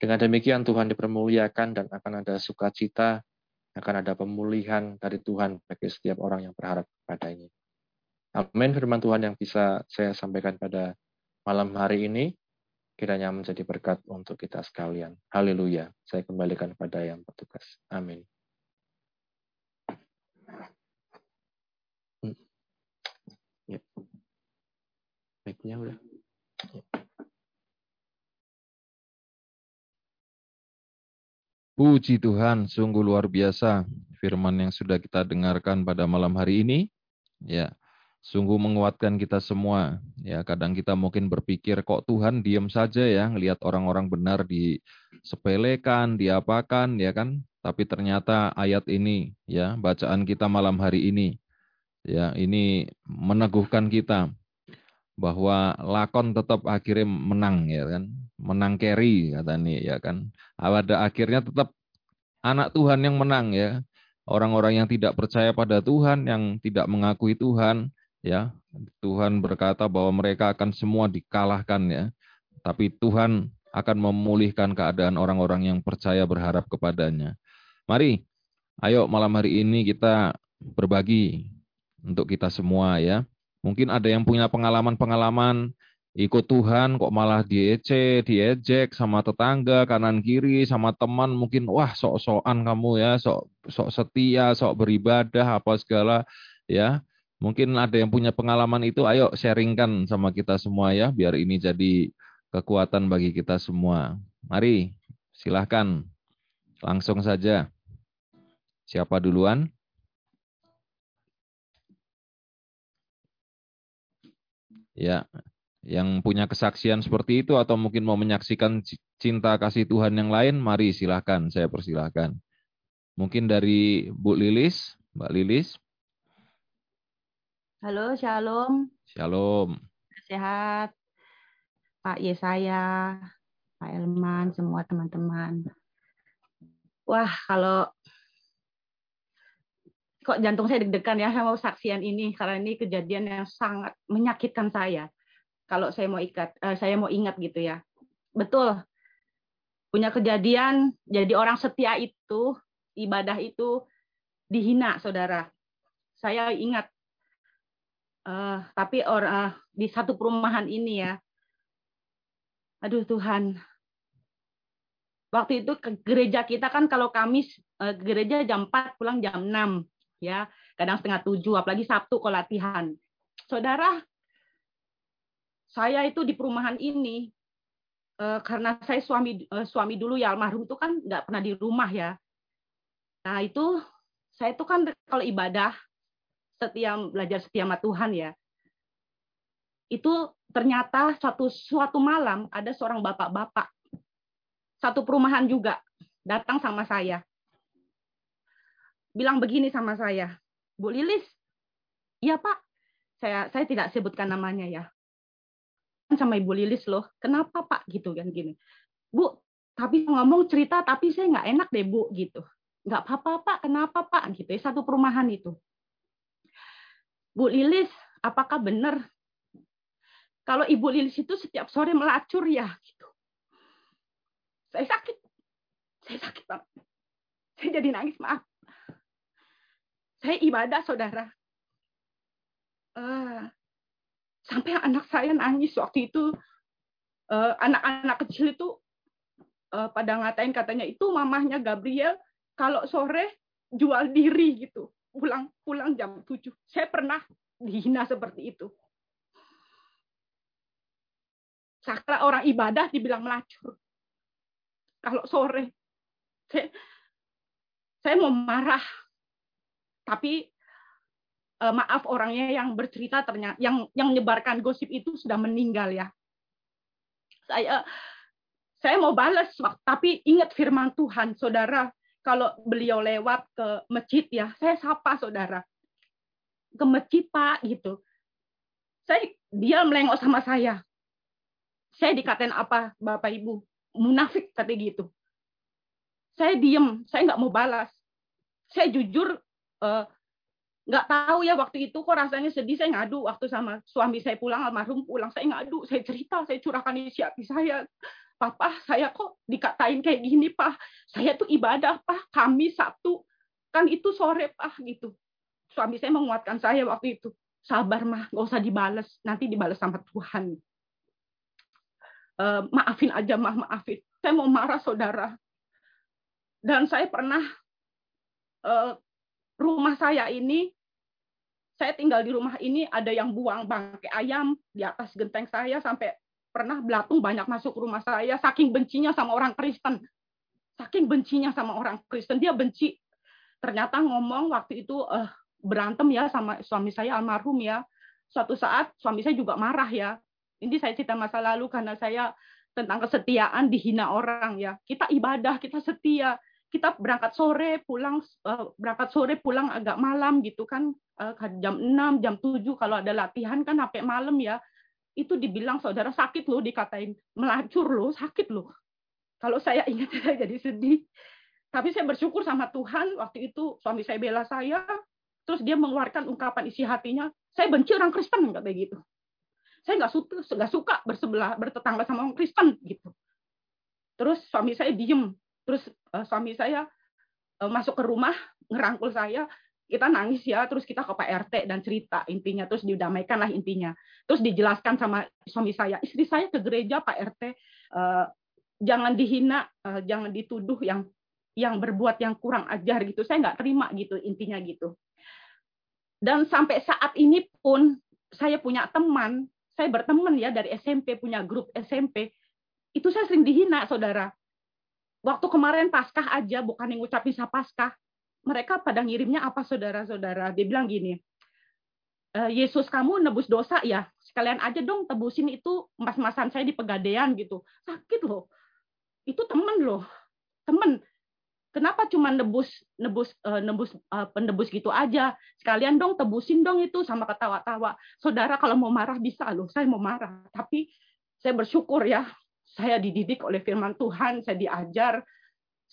Dengan demikian Tuhan dipermuliakan dan akan ada sukacita, akan ada pemulihan dari Tuhan bagi setiap orang yang berharap kepadanya. Amin. Firman Tuhan yang bisa saya sampaikan pada malam hari ini, kiranya menjadi berkat untuk kita sekalian. Haleluya. Saya kembalikan pada yang bertugas. Amin. Hmm. Ya. Baiknya udah. Puji Tuhan, sungguh luar biasa firman yang sudah kita dengarkan pada malam hari ini. Ya, sungguh menguatkan kita semua. Ya, kadang kita mungkin berpikir kok Tuhan diam saja ya, ngelihat orang-orang benar disepelekan, diapakan, ya kan? Tapi ternyata ayat ini, ya, bacaan kita malam hari ini, ya, ini meneguhkan kita bahwa lakon tetap akhirnya menang ya kan menang carry kata nih ya kan pada akhirnya tetap anak Tuhan yang menang ya orang-orang yang tidak percaya pada Tuhan yang tidak mengakui Tuhan ya. Tuhan berkata bahwa mereka akan semua dikalahkan ya. Tapi Tuhan akan memulihkan keadaan orang-orang yang percaya berharap kepadanya. Mari ayo malam hari ini kita berbagi untuk kita semua ya. Mungkin ada yang punya pengalaman-pengalaman ikut Tuhan kok malah diece, diejek sama tetangga kanan kiri sama teman mungkin wah sok-sokan kamu ya, sok sok setia, sok beribadah apa segala ya. Mungkin ada yang punya pengalaman itu, ayo sharingkan sama kita semua ya, biar ini jadi kekuatan bagi kita semua. Mari, silahkan langsung saja. Siapa duluan? ya yang punya kesaksian seperti itu atau mungkin mau menyaksikan cinta kasih Tuhan yang lain, mari silahkan, saya persilahkan. Mungkin dari Bu Lilis, Mbak Lilis. Halo, Shalom. Shalom. Sehat. Pak Yesaya, Pak Elman, semua teman-teman. Wah, kalau kok jantung saya deg-degan ya sama saksian ini karena ini kejadian yang sangat menyakitkan saya. Kalau saya mau ikat, uh, saya mau ingat gitu ya. Betul. Punya kejadian jadi orang setia itu ibadah itu dihina, saudara. Saya ingat. Uh, tapi orang uh, di satu perumahan ini ya. Aduh Tuhan. Waktu itu ke gereja kita kan kalau Kamis uh, gereja jam 4 pulang jam 6 ya kadang setengah tujuh apalagi Sabtu kalau latihan saudara saya itu di perumahan ini eh, karena saya suami eh, suami dulu ya almarhum itu kan nggak pernah di rumah ya nah itu saya itu kan kalau ibadah setia belajar setia sama Tuhan ya. Itu ternyata suatu suatu malam ada seorang bapak-bapak satu perumahan juga datang sama saya. Bilang begini sama saya, Bu Lilis, iya Pak, saya saya tidak sebutkan namanya ya. Sama Ibu Lilis loh, kenapa Pak gitu kan gini. Bu, tapi ngomong cerita tapi saya nggak enak deh Bu gitu. Nggak apa-apa Pak, kenapa Pak gitu ya satu perumahan itu. Bu Lilis, apakah benar kalau Ibu Lilis itu setiap sore melacur ya gitu. Saya sakit. Saya sakit banget. Saya jadi nangis, maaf. Saya ibadah, saudara. Uh, sampai anak saya nangis waktu itu. anak anak-anak kecil itu uh, pada ngatain katanya itu mamahnya Gabriel kalau sore jual diri gitu pulang pulang jam 7 saya pernah dihina seperti itu. Sakra orang ibadah dibilang melacur. Kalau sore saya, saya mau marah. Tapi uh, maaf orangnya yang bercerita ternyata yang yang menyebarkan gosip itu sudah meninggal ya. Saya saya mau balas tapi ingat firman Tuhan saudara kalau beliau lewat ke masjid ya saya sapa saudara ke masjid pak gitu saya dia melengok sama saya saya dikatain apa bapak ibu munafik kata gitu. Saya diem, saya nggak mau balas. Saya jujur uh, nggak tahu ya waktu itu kok rasanya sedih. Saya ngadu waktu sama suami saya pulang almarhum pulang saya ngadu, saya cerita, saya curahkan isi hati saya. Papa, saya kok dikatain kayak gini, Pak. Saya tuh ibadah, Pak. Kami Sabtu kan itu sore, Pak, gitu. Suami saya menguatkan saya waktu itu. Sabar, mah, nggak usah dibales. Nanti dibales sama Tuhan uh, maafin aja mah maafin saya mau marah saudara dan saya pernah uh, rumah saya ini saya tinggal di rumah ini ada yang buang bangkai ayam di atas genteng saya sampai pernah belatung banyak masuk rumah saya saking bencinya sama orang Kristen. Saking bencinya sama orang Kristen dia benci. Ternyata ngomong waktu itu uh, berantem ya sama suami saya almarhum ya. Suatu saat suami saya juga marah ya. Ini saya cerita masa lalu karena saya tentang kesetiaan dihina orang ya. Kita ibadah, kita setia, kita berangkat sore pulang uh, berangkat sore pulang agak malam gitu kan. Uh, jam 6 jam 7 kalau ada latihan kan sampai malam ya itu dibilang saudara sakit loh dikatain. Melacur loh sakit loh. Kalau saya ingat saya jadi sedih. Tapi saya bersyukur sama Tuhan waktu itu suami saya bela saya. Terus dia mengeluarkan ungkapan isi hatinya saya benci orang Kristen kayak gitu. Saya nggak suka nggak suka bersebelah bertetangga sama orang Kristen gitu. Terus suami saya diem. Terus uh, suami saya uh, masuk ke rumah ngerangkul saya kita nangis ya terus kita ke Pak RT dan cerita intinya terus didamaikan lah intinya. Terus dijelaskan sama suami saya istri saya ke gereja Pak RT uh, eh, jangan dihina uh, jangan dituduh yang yang berbuat yang kurang ajar gitu. Saya nggak terima gitu intinya gitu. Dan sampai saat ini pun saya punya teman saya berteman ya dari SMP punya grup SMP itu saya sering dihina saudara. Waktu kemarin paskah aja bukan yang ngucapin paskah mereka pada ngirimnya apa saudara-saudara dia bilang gini e, Yesus kamu nebus dosa ya sekalian aja dong tebusin itu mas-masan saya di pegadaian gitu sakit loh itu temen loh temen Kenapa cuma nebus nebus uh, nebus uh, penebus gitu aja? Sekalian dong tebusin dong itu sama ketawa-tawa. Saudara kalau mau marah bisa loh, saya mau marah. Tapi saya bersyukur ya, saya dididik oleh firman Tuhan, saya diajar.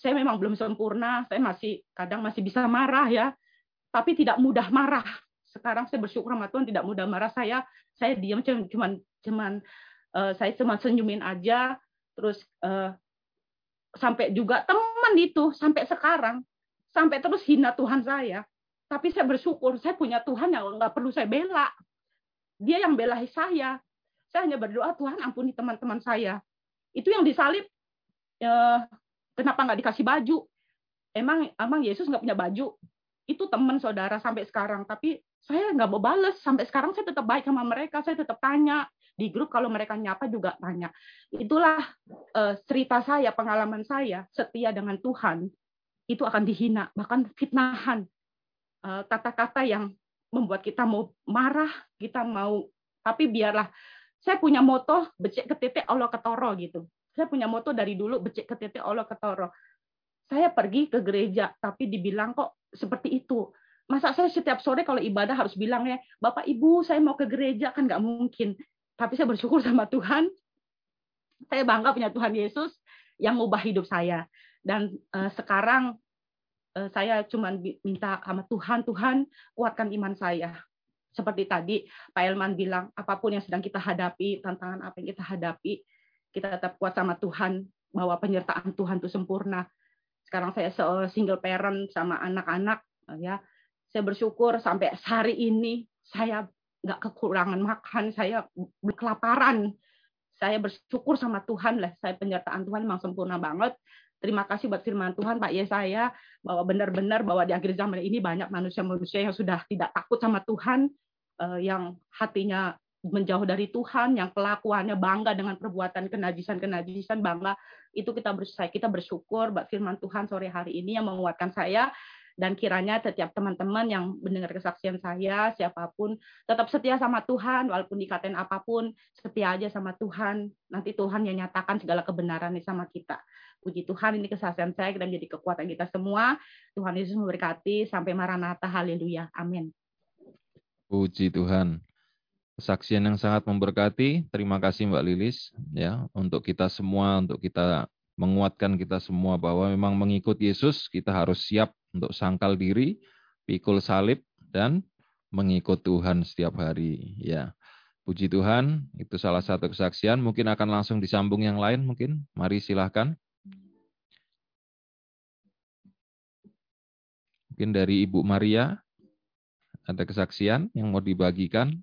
Saya memang belum sempurna, saya masih kadang masih bisa marah ya, tapi tidak mudah marah. Sekarang saya bersyukur sama Tuhan tidak mudah marah. Saya saya diam cuman cuman uh, saya cuma senyumin aja, terus uh, sampai juga teman itu sampai sekarang sampai terus hina Tuhan saya. Tapi saya bersyukur saya punya Tuhan yang nggak perlu saya bela. Dia yang belahi saya. Saya hanya berdoa Tuhan ampuni teman-teman saya. Itu yang disalib eh, kenapa nggak dikasih baju? Emang emang Yesus nggak punya baju? Itu teman saudara sampai sekarang. Tapi saya nggak mau bales. Sampai sekarang saya tetap baik sama mereka. Saya tetap tanya. Di grup kalau mereka nyapa juga tanya. Itulah uh, cerita saya, pengalaman saya setia dengan Tuhan. Itu akan dihina, bahkan fitnahan. eh, kata-kata yang membuat kita mau marah, kita mau tapi biarlah. Saya punya moto becek ke titik Allah ketoro gitu. Saya punya moto dari dulu becek ke titik Allah ketoro. Saya pergi ke gereja tapi dibilang kok seperti itu. Masa saya setiap sore kalau ibadah harus bilang ya, Bapak Ibu saya mau ke gereja kan nggak mungkin. Tapi saya bersyukur sama Tuhan. Saya bangga punya Tuhan Yesus yang mengubah hidup saya. Dan uh, sekarang uh, saya cuma minta sama Tuhan, Tuhan kuatkan iman saya seperti tadi Pak Elman bilang, apa pun yang sedang kita hadapi, tantangan apa yang kita hadapi, kita tetap kuat sama Tuhan, bahwa penyertaan Tuhan itu sempurna. Sekarang saya single parent sama anak-anak, ya saya bersyukur sampai hari ini saya nggak kekurangan makan, saya kelaparan. Saya bersyukur sama Tuhan lah, saya penyertaan Tuhan memang sempurna banget. Terima kasih buat firman Tuhan Pak Yesaya bahwa benar-benar bahwa di akhir zaman ini banyak manusia-manusia yang sudah tidak takut sama Tuhan, Eh, yang hatinya menjauh dari Tuhan, yang kelakuannya bangga dengan perbuatan kenajisan-kenajisan, bangga itu kita berusaha kita bersyukur firman Tuhan sore hari ini yang menguatkan saya dan kiranya setiap teman-teman yang mendengar kesaksian saya, siapa pun tetap setia sama Tuhan walaupun dikatain apa pun, setia aja sama Tuhan. Nanti Tuhan yang nyatakan segala kebenaran sama kita. Puji Tuhan ini kesaksian saya dan menjadi kekuatan kita semua. Tuhan Yesus memberkati sampai Maranatha. Haleluya. Amin. Puji Tuhan. Kesaksian yang sangat memberkati. Terima kasih Mbak Lilis ya untuk kita semua, untuk kita menguatkan kita semua bahwa memang mengikut Yesus kita harus siap untuk sangkal diri, pikul salib dan mengikut Tuhan setiap hari ya. Puji Tuhan, itu salah satu kesaksian. Mungkin akan langsung disambung yang lain mungkin. Mari silahkan. Mungkin dari Ibu Maria. Ada kesaksian yang mau dibagikan?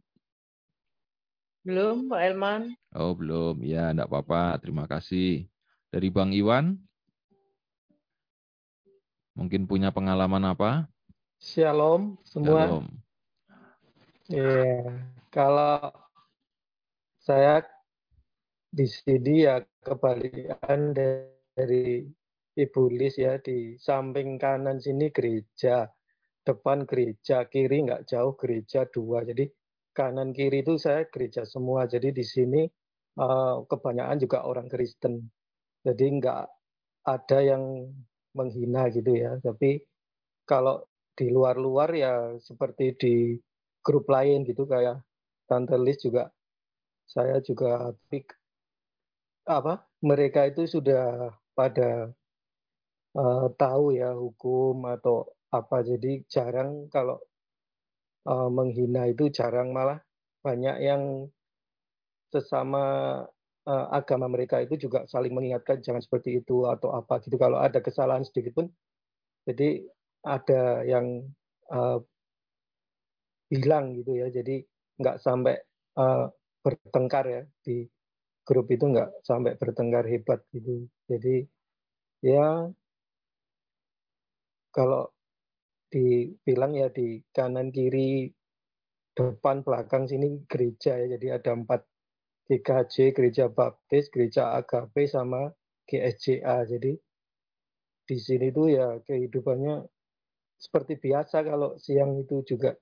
Belum, Pak Elman. Oh, belum. Ya, enggak apa-apa. Terima kasih. Dari Bang Iwan? Mungkin punya pengalaman apa? Shalom semua. Shalom. Ya, kalau saya di sini ya kebalikan dari Ibu Lis ya di samping kanan sini gereja depan gereja, kiri nggak jauh gereja dua. Jadi kanan kiri itu saya gereja semua. Jadi di sini uh, kebanyakan juga orang Kristen. Jadi nggak ada yang menghina gitu ya. Tapi kalau di luar-luar ya seperti di grup lain gitu kayak Tante juga saya juga apa mereka itu sudah pada uh, tahu ya hukum atau apa jadi jarang kalau uh, menghina itu jarang malah banyak yang sesama uh, agama mereka itu juga saling mengingatkan jangan seperti itu atau apa gitu. Kalau ada kesalahan sedikit pun jadi ada yang uh, bilang gitu ya. Jadi nggak sampai uh, bertengkar ya. Di grup itu nggak sampai bertengkar hebat gitu. Jadi ya kalau dibilang ya di kanan kiri depan belakang sini gereja ya. Jadi ada empat GKJ gereja baptis gereja AKP sama GSJA jadi di sini tuh ya kehidupannya seperti biasa. Kalau siang itu juga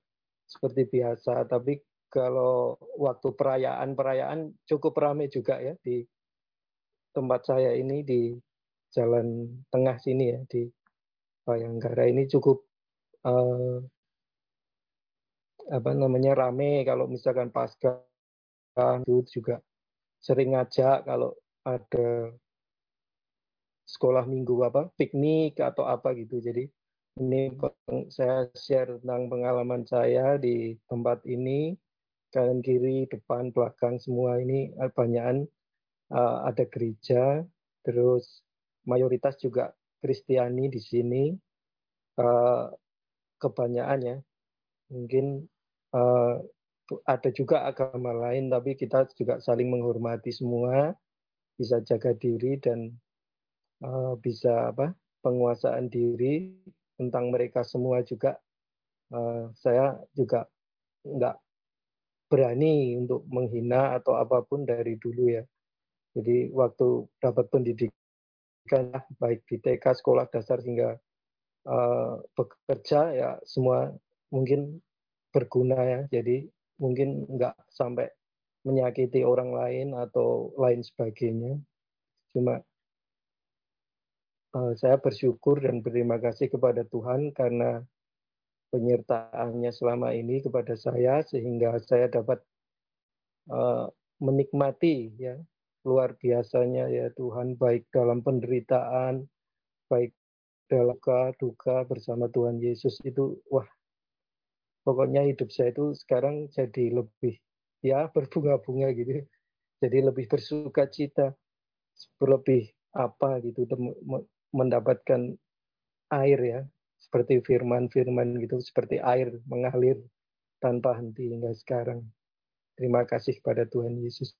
seperti biasa. Tapi kalau waktu perayaan-perayaan cukup ramai juga ya di tempat saya ini di jalan tengah sini ya di Bayangkara ini cukup uh, apa namanya rame. Kalau misalkan pasca itu juga sering ngajak kalau ada sekolah minggu apa piknik atau apa gitu. Jadi ini saya share tentang pengalaman saya di tempat ini. Kanan kiri depan belakang semua ini banyakan uh, ada gereja. Terus mayoritas juga Kristiani di sini. Uh, kebanyakan ya. Mungkin uh, ada juga agama lain tapi kita juga saling menghormati semua. Bisa jaga diri dan uh, bisa apa penguasaan diri tentang mereka semua juga. Uh, saya juga nggak berani untuk menghina atau apa pun dari dulu ya. Jadi waktu dapat pendidikan baik di TK sekolah dasar hingga bekerja ya semua mungkin berguna ya. Jadi mungkin nggak sampai menyakiti orang lain atau lain sebagainya. Cuma uh, saya bersyukur dan berterima kasih kepada Tuhan karena penyertaannya selama ini kepada saya sehingga saya dapat uh, menikmati ya luar biasanya ya Tuhan baik dalam penderitaan baik dalam duka, bersama Tuhan Yesus itu wah pokoknya hidup saya itu sekarang jadi lebih ya berbunga-bunga gitu. Jadi lebih bersuka cita lebih apa gitu mendapatkan air ya. Seperti firman-firman gitu seperti air mengalir tanpa henti hingga sekarang. Terima kasih kepada Tuhan Yesus.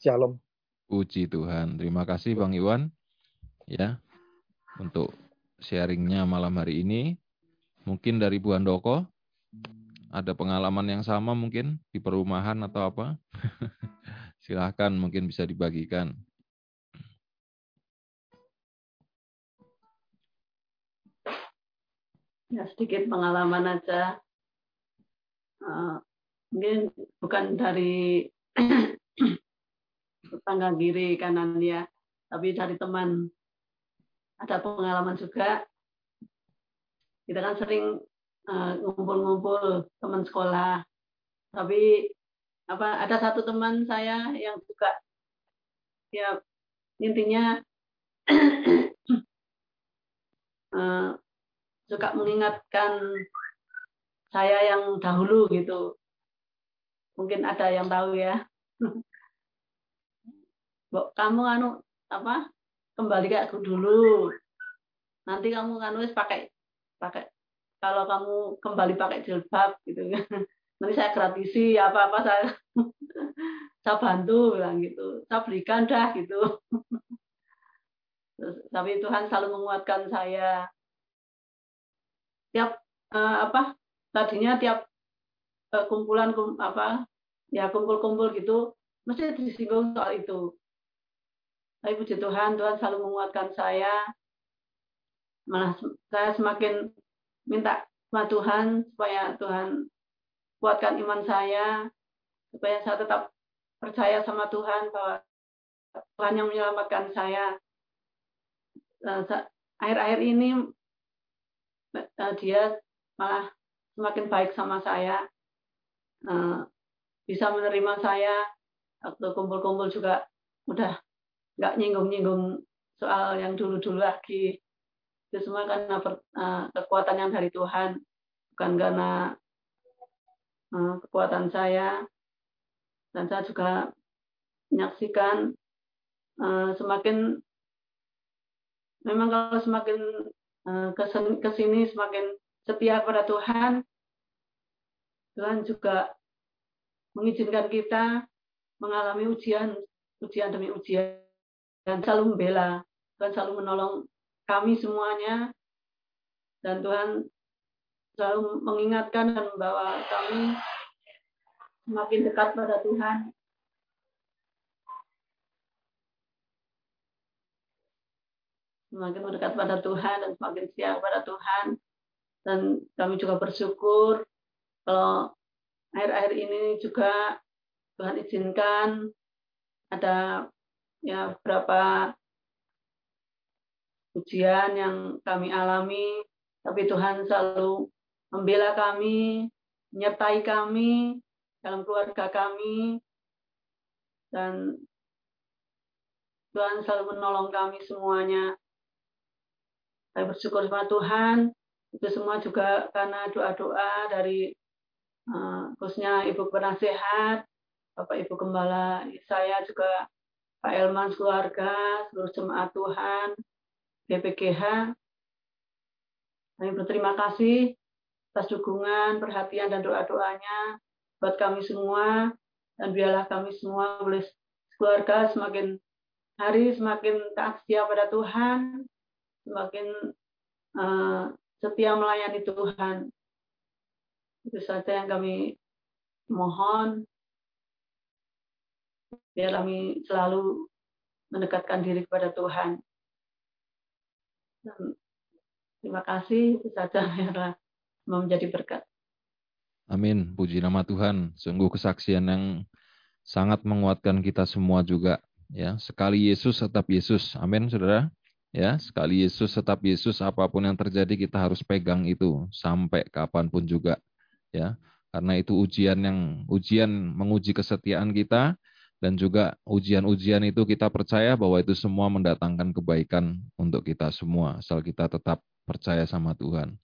Shalom. Puji Tuhan. Terima kasih Bang Iwan ya untuk sharingnya malam hari ini. Mungkin dari Bu Andoko ada pengalaman yang sama mungkin di perumahan atau apa? Silahkan mungkin bisa dibagikan. Ya sedikit pengalaman aja. Uh, mungkin bukan dari tetangga kiri kanan ya, tapi dari teman ada pengalaman juga. Kita kan sering eh, ngumpul-ngumpul teman sekolah. Tapi apa ada satu teman saya yang juga ya intinya uh, suka mengingatkan saya yang dahulu gitu. Mungkin ada yang tahu ya. Kamu anu apa kembali kayak aku dulu. Nanti kamu kan wis pakai pakai kalau kamu kembali pakai jilbab gitu nanti saya gratisi apa apa saya saya bantu bilang gitu. Saya berikan dah gitu. Terus, tapi Tuhan selalu menguatkan saya. Tiap uh, apa tadinya tiap uh, kumpulan kum, apa ya kumpul-kumpul gitu mesti disinggung soal itu tapi puji Tuhan, Tuhan selalu menguatkan saya. Malah saya semakin minta sama Tuhan supaya Tuhan kuatkan iman saya, supaya saya tetap percaya sama Tuhan bahwa Tuhan yang menyelamatkan saya. Akhir-akhir ini eh, dia malah semakin baik sama saya, eh, bisa menerima saya waktu kumpul-kumpul juga udah nggak nyinggung-nyinggung soal yang dulu-dulu lagi. Itu semua karena uh, kekuatan yang dari Tuhan, bukan karena uh, kekuatan saya. Dan saya juga menyaksikan uh, semakin memang kalau semakin uh, ke sini semakin setia pada Tuhan, Tuhan juga mengizinkan kita mengalami ujian, ujian demi ujian dan selalu membela, Tuhan selalu menolong kami semuanya, dan Tuhan selalu mengingatkan dan membawa kami semakin dekat pada Tuhan. Semakin mendekat pada Tuhan dan semakin siang pada Tuhan. Dan kami juga bersyukur kalau akhir-akhir ini juga Tuhan izinkan ada ya berapa ujian yang kami alami, tapi Tuhan selalu membela kami, menyertai kami dalam keluarga kami, dan Tuhan selalu menolong kami semuanya. Saya bersyukur sama Tuhan, itu semua juga karena doa-doa dari uh, khususnya Ibu Penasehat, Bapak Ibu Gembala, saya juga Pak Elman keluarga, seluruh jemaat Tuhan, BPGH. Kami berterima kasih atas dukungan, perhatian, dan doa-doanya buat kami semua. Dan biarlah kami semua boleh keluarga semakin hari semakin taat setia pada Tuhan, semakin uh, setia melayani Tuhan. Itu saja yang kami mohon biar kami selalu mendekatkan diri kepada Tuhan. Dan terima kasih itu saja ya Mau menjadi berkat. Amin. Puji nama Tuhan. Sungguh kesaksian yang sangat menguatkan kita semua juga. Ya, sekali Yesus tetap Yesus. Amin, saudara. Ya, sekali Yesus tetap Yesus, apa pun yang terjadi kita harus pegang itu sampai kapan pun juga. Ya, karena itu ujian yang ujian menguji kesetiaan kita dan juga ujian-ujian itu kita percaya bahwa itu semua mendatangkan kebaikan untuk kita semua asal kita tetap percaya sama Tuhan.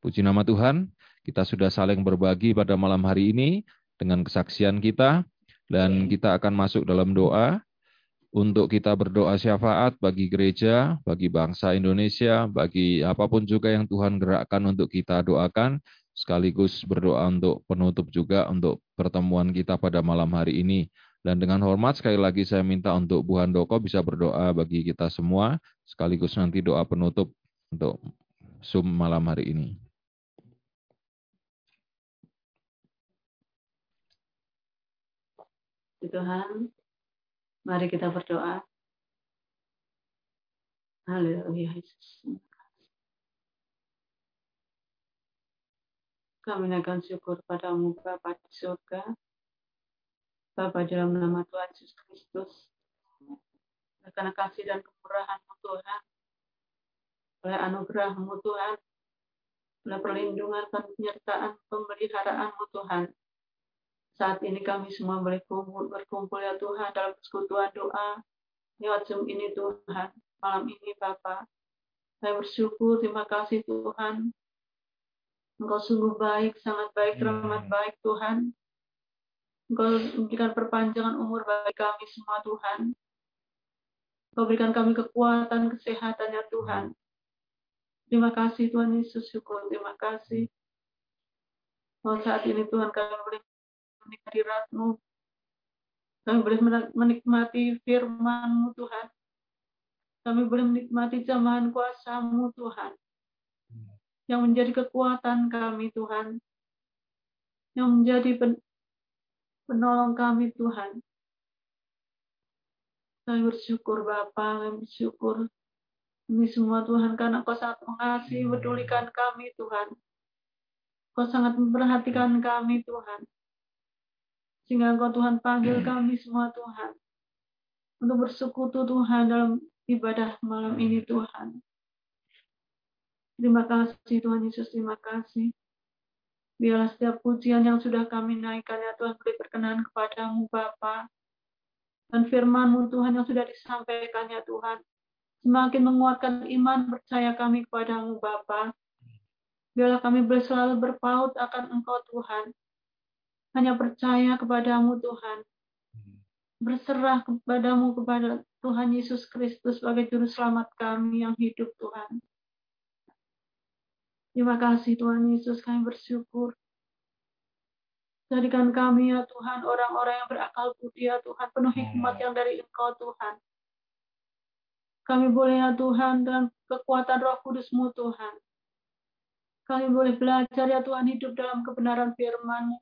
Puji nama Tuhan, kita sudah saling berbagi pada malam hari ini dengan kesaksian kita dan kita akan masuk dalam doa untuk kita berdoa syafaat bagi gereja, bagi bangsa Indonesia, bagi apa pun juga yang Tuhan gerakkan untuk kita doakan, sekaligus berdoa untuk penutup juga untuk pertemuan kita pada malam hari ini. Dan dengan hormat sekali lagi saya minta untuk Bu Handoko bisa berdoa bagi kita semua, sekaligus nanti doa penutup untuk Zoom malam hari ini. Tuhan, Mari kita berdoa. Haleluya Yesus. Kami akan syukur padamu Bapa di surga. Bapa dalam nama Tuhan Yesus Kristus. Karena kasih dan kemurahan-Mu Tuhan. Oleh anugerah-Mu Tuhan. Oleh perlindungan dan penyertaan pemeliharaan-Mu Tuhan saat ini kami semua boleh kumpul, berkumpul ya Tuhan dalam persekutuan doa lewat Zoom ini Tuhan. Malam ini Bapak, saya bersyukur, terima kasih Tuhan. Engkau sungguh baik, sangat baik, rahmat baik Tuhan. Engkau memberikan perpanjangan umur bagi kami semua Tuhan. Engkau berikan kami kekuatan, kesehatan ya Tuhan. Terima kasih Tuhan Yesus, syukur, terima kasih. Oh, saat ini Tuhan kami boleh menikmati ratmu. Kami boleh menikmati firman-Mu Tuhan. Kami boleh menikmati jamahan kuasa-Mu Tuhan. Yang menjadi kekuatan kami Tuhan. Yang menjadi penolong kami Tuhan. Kami bersyukur Bapa, kami bersyukur ini semua Tuhan karena Kau sangat mengasihi, pedulikan kami Tuhan. Kau sangat memperhatikan kami Tuhan. Sehingga Engkau Tuhan panggil hmm. kami semua Tuhan. Untuk bersekutu Tuhan dalam ibadah malam ini Tuhan. Terima kasih Tuhan Yesus, terima kasih. Biarlah setiap pujian yang sudah kami naikkan ya Tuhan beri berkenan kepadamu Bapa. Dan firman-Mu Tuhan yang sudah disampaikan ya Tuhan. Semakin menguatkan iman percaya kami kepadamu Bapa. Biarlah kami selalu berpaut akan Engkau Tuhan hanya percaya kepadamu Tuhan. Berserah kepadamu kepada Tuhan Yesus Kristus sebagai juru selamat kami yang hidup Tuhan. Terima kasih Tuhan Yesus, kami bersyukur. Jadikan kami ya Tuhan, orang-orang yang berakal budi ya Tuhan, penuh hikmat yang dari Engkau Tuhan. Kami boleh ya Tuhan dengan kekuatan roh kudusmu Tuhan. Kami boleh belajar ya Tuhan hidup dalam kebenaran firman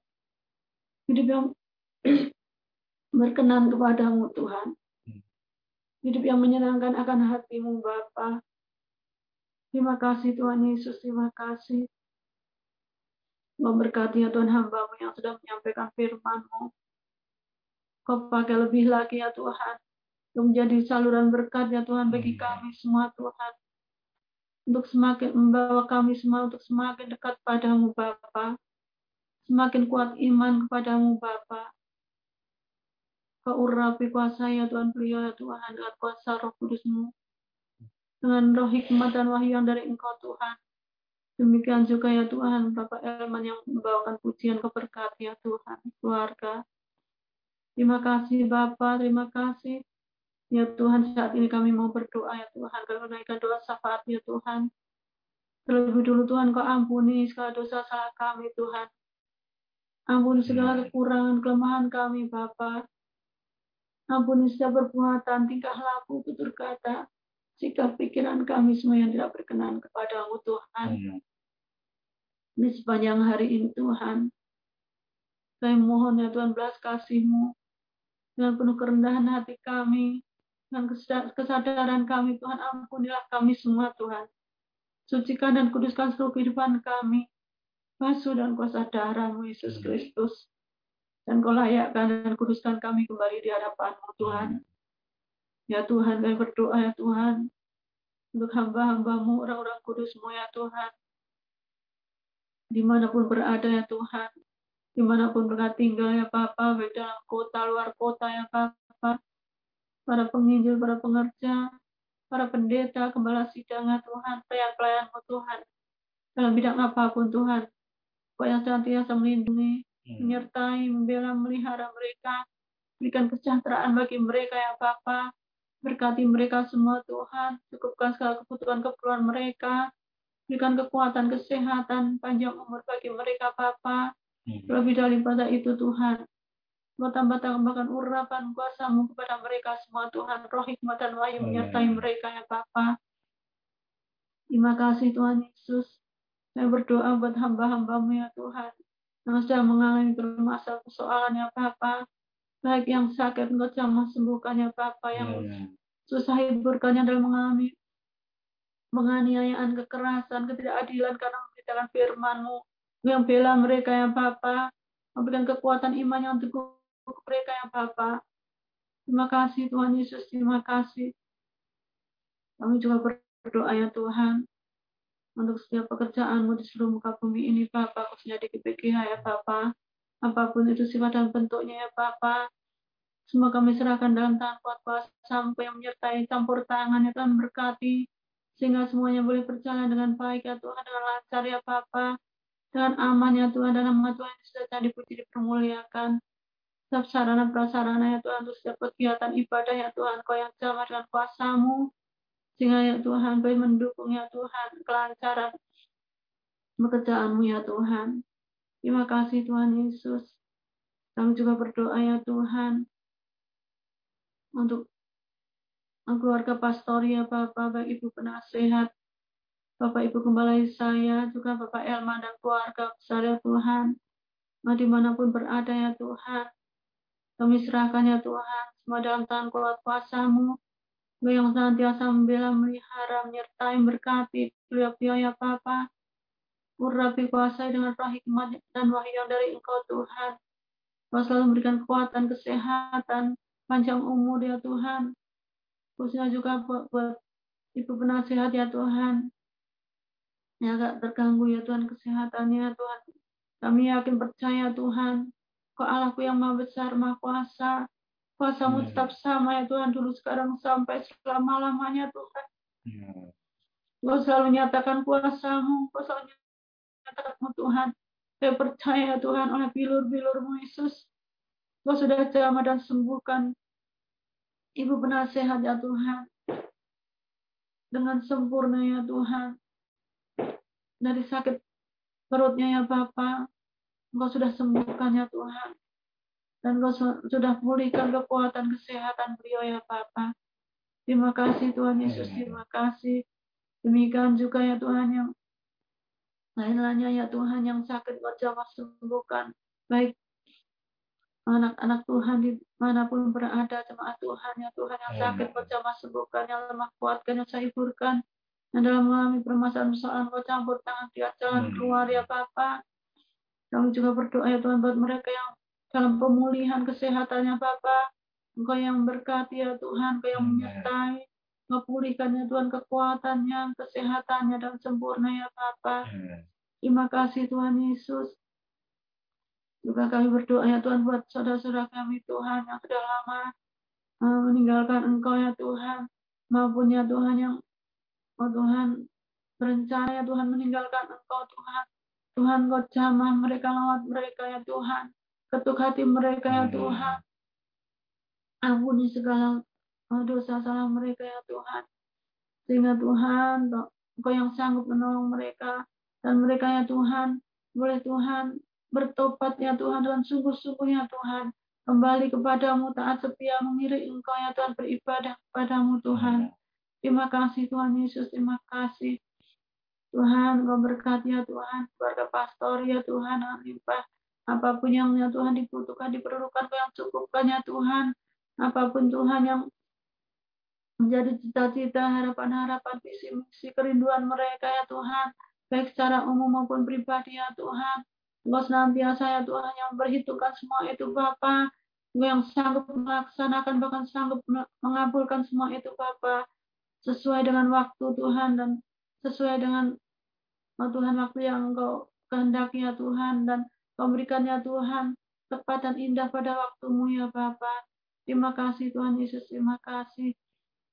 Hidup yang berkenan kepadamu Tuhan. Hidup yang menyenangkan akan hatimu Bapa. Terima kasih Tuhan Yesus, terima kasih. Memberkati ya Tuhan hambamu yang sudah menyampaikan firman-Mu. Kau pakai lebih lagi ya Tuhan. Untuk menjadi saluran berkat ya Tuhan bagi kami semua Tuhan. Untuk semakin membawa kami semua untuk semakin dekat padamu Bapa semakin kuat iman kepadamu Bapa. Kau urapi kuasa ya Tuhan beliau ya Tuhan dengan kuasa roh kudusmu. Dengan roh hikmat dan wahyu yang dari engkau Tuhan. Demikian juga ya Tuhan Bapak Elman yang membawakan pujian keberkat ya Tuhan keluarga. Terima kasih Bapak, terima kasih. Ya Tuhan, saat ini kami mau berdoa ya Tuhan. Kami menaikkan doa syafaat ya Tuhan. Terlebih dulu Tuhan, Kau ampuni segala dosa salah kami Tuhan. Ampuni segala kekurangan kelemahan kami, Bapa. Ampuni setiap perbuatan, tingkah laku, tutur kata, sikap pikiran kami semua yang tidak berkenan kepada-Mu, Tuhan. Hmm. Di sepanjang hari ini, Tuhan. Kami mohon ya Tuhan belas kasih-Mu dengan penuh kerendahan hati kami, dengan kesadaran kami, Tuhan ampunilah kami semua, Tuhan. Sucikan dan kuduskan seluruh kehidupan kami, basuh dan kuasa darahmu Yesus Kristus. Dan kau layakkan dan kuduskan kami kembali di hadapanmu Tuhan. Ya Tuhan, kami berdoa ya Tuhan. Untuk hamba-hambamu, orang-orang kudusmu ya Tuhan. Di mana pun berada ya Tuhan. Di mana pun mereka tinggal ya Papa, baik dalam kota, luar kota ya Papa. Para penginjil, para pengerja, para pendeta, gembala sidang ya Tuhan, pelayan-pelayanmu Tuhan. Dalam bidang apa pun Tuhan. Kau yang senantiasa melindungi, Hmm. menyertai, membela, melihara mereka. Berikan kesejahteraan bagi mereka ya Bapa. Berkati mereka semua Tuhan. Cukupkan segala kebutuhan keperluan mereka. Berikan kekuatan, kesehatan, panjang umur bagi mereka Bapa. Lebih dari pada itu Tuhan. Buat tambah tambahkan urapan kuasamu kepada mereka semua Tuhan. Roh hikmat dan wahyu menyertai mereka ya Bapa. Terima kasih Tuhan Yesus. Saya berdoa buat hamba-hambamu ya Tuhan yang sedang mengalami permasalahan persoalan ya Bapak. Baik yang sakit engkau jamah sembuhkan ya Bapak, yang yeah, yeah. susah hiburkan yang dalam mengalami penganiayaan, kekerasan, ketidakadilan karena memberitakan firman-Mu yang bela mereka ya Bapak, memberikan kekuatan iman yang teguh mereka ya Bapak. Terima kasih Tuhan Yesus, terima kasih. Kami juga berdoa ya Tuhan, untuk setiap pekerjaanmu di seluruh muka bumi ini, Bapak, khususnya di GPGH ya Bapak. Apa pun itu sifat dan bentuknya ya Bapak. Semua kami serahkan dalam tangan kuat kuasa yang menyertai campur tangan ya Tuhan berkati. Sehingga semuanya boleh berjalan dengan baik ya Tuhan, dengan lancar ya Bapak. Dengan aman ya Tuhan, dan nama Tuhan yang sudah dipuji dipermuliakan. Setiap sarana prasarana ya Tuhan, untuk setiap kegiatan ibadah ya Tuhan, Kau yang jamah dengan kuasamu, sehingga ya Tuhan, boleh mendukung ya Tuhan, kelancaran pekerjaanmu ya Tuhan. Terima kasih Tuhan Yesus. Kami juga berdoa ya Tuhan, untuk keluarga pastor ya Bapak, Bapak Ibu penasehat, Bapak Ibu Gembala saya, juga Bapak Elma dan keluarga besar ya Tuhan. Nah, di mana pun berada ya Tuhan, kami serahkan ya Tuhan, semua dalam tangan kuat kuasamu, yang senantiasa membela, melihara, menyertai, berkati, beliau-beliau ya Bapa. Urapi kuasai dengan roh hikmat dan wahyu yang dari Engkau Tuhan. Kau selalu memberikan kekuatan, kesehatan, panjang umur ya Tuhan. Khususnya juga buat, buat ibu penasehat ya Tuhan. Yang agak terganggu ya Tuhan kesehatannya Tuhan. Kami yakin percaya Tuhan. Kau Allahku yang maha besar, maha kuasa. Kuasamu tetap sama ya Tuhan dulu sekarang sampai selama-lamanya Tuhan. Hmm. Kau selalu nyatakan kuasamu, kau selalu nyatakan Tuhan. Saya percaya Tuhan oleh bilur-bilurmu Yesus. Kau sudah jamah dan sembuhkan Ibu penasehat ya Tuhan. Dengan sempurna ya Tuhan. Dari sakit perutnya ya Bapak. Engkau sudah sembuhkan ya Tuhan dan kau sudah pulihkan kekuatan kesehatan beliau ya Papa. Terima kasih Tuhan Yesus, terima kasih. Demikian juga ya Tuhan yang lain-lainnya ya Tuhan yang sakit wajah sembuhkan. Baik anak-anak Tuhan di mana pun berada jemaat Tuhan ya Tuhan yang sakit wajah sembuhkan yang lemah kuatkan yang saya hiburkan. Yang dalam mengalami permasalahan persoalan kau campur tangan tiap jalan keluar ya Papa kami juga berdoa ya Tuhan buat mereka yang dalam pemulihan kesehatannya Bapak. Engkau yang berkati ya Tuhan, Engkau yang menyertai, memulihkan ya Tuhan kekuatannya, kesehatannya dan sempurna ya Bapak. Terima kasih Tuhan Yesus. Juga kami berdoa ya Tuhan buat saudara-saudara kami Tuhan yang sudah lama eh, meninggalkan Engkau ya Tuhan. Maupun ya Tuhan yang oh Tuhan berencana ya Tuhan meninggalkan Engkau Tuhan. Tuhan kau jamah mereka lewat mereka ya Tuhan. Ketuk hati mereka ya Tuhan. Ampuni segala dosa salah mereka ya Tuhan. Sehingga Tuhan, Engkau yang sanggup menolong mereka. Dan mereka ya Tuhan, boleh Tuhan bertobat ya Tuhan dan sungguh-sungguh ya Tuhan. Kembali kepadamu taat setia mengiring Engkau ya Tuhan beribadah kepadamu Tuhan. Terima kasih Tuhan Yesus, terima kasih. Tuhan, Engkau berkati ya Tuhan, keluarga pastor ya Tuhan, limpah Apa pun yang ya Tuhan dibutuhkan, diperlukan, yang cukupkan ya Tuhan. Apa pun Tuhan yang menjadi cita-cita, harapan-harapan, visi misi, kerinduan mereka ya Tuhan. baik secara umum maupun pribadi ya Tuhan. Engkau senantiasa ya Tuhan yang memperhitungkan semua itu Bapa. Yang sanggup melaksanakan bahkan sanggup mengabulkan semua itu Bapa sesuai dengan waktu Tuhan dan sesuai dengan oh Tuhan waktu yang Engkau kehendaki ya Tuhan dan memberikannya Tuhan tepat dan indah pada waktumu ya Bapa. Terima kasih Tuhan Yesus, terima kasih.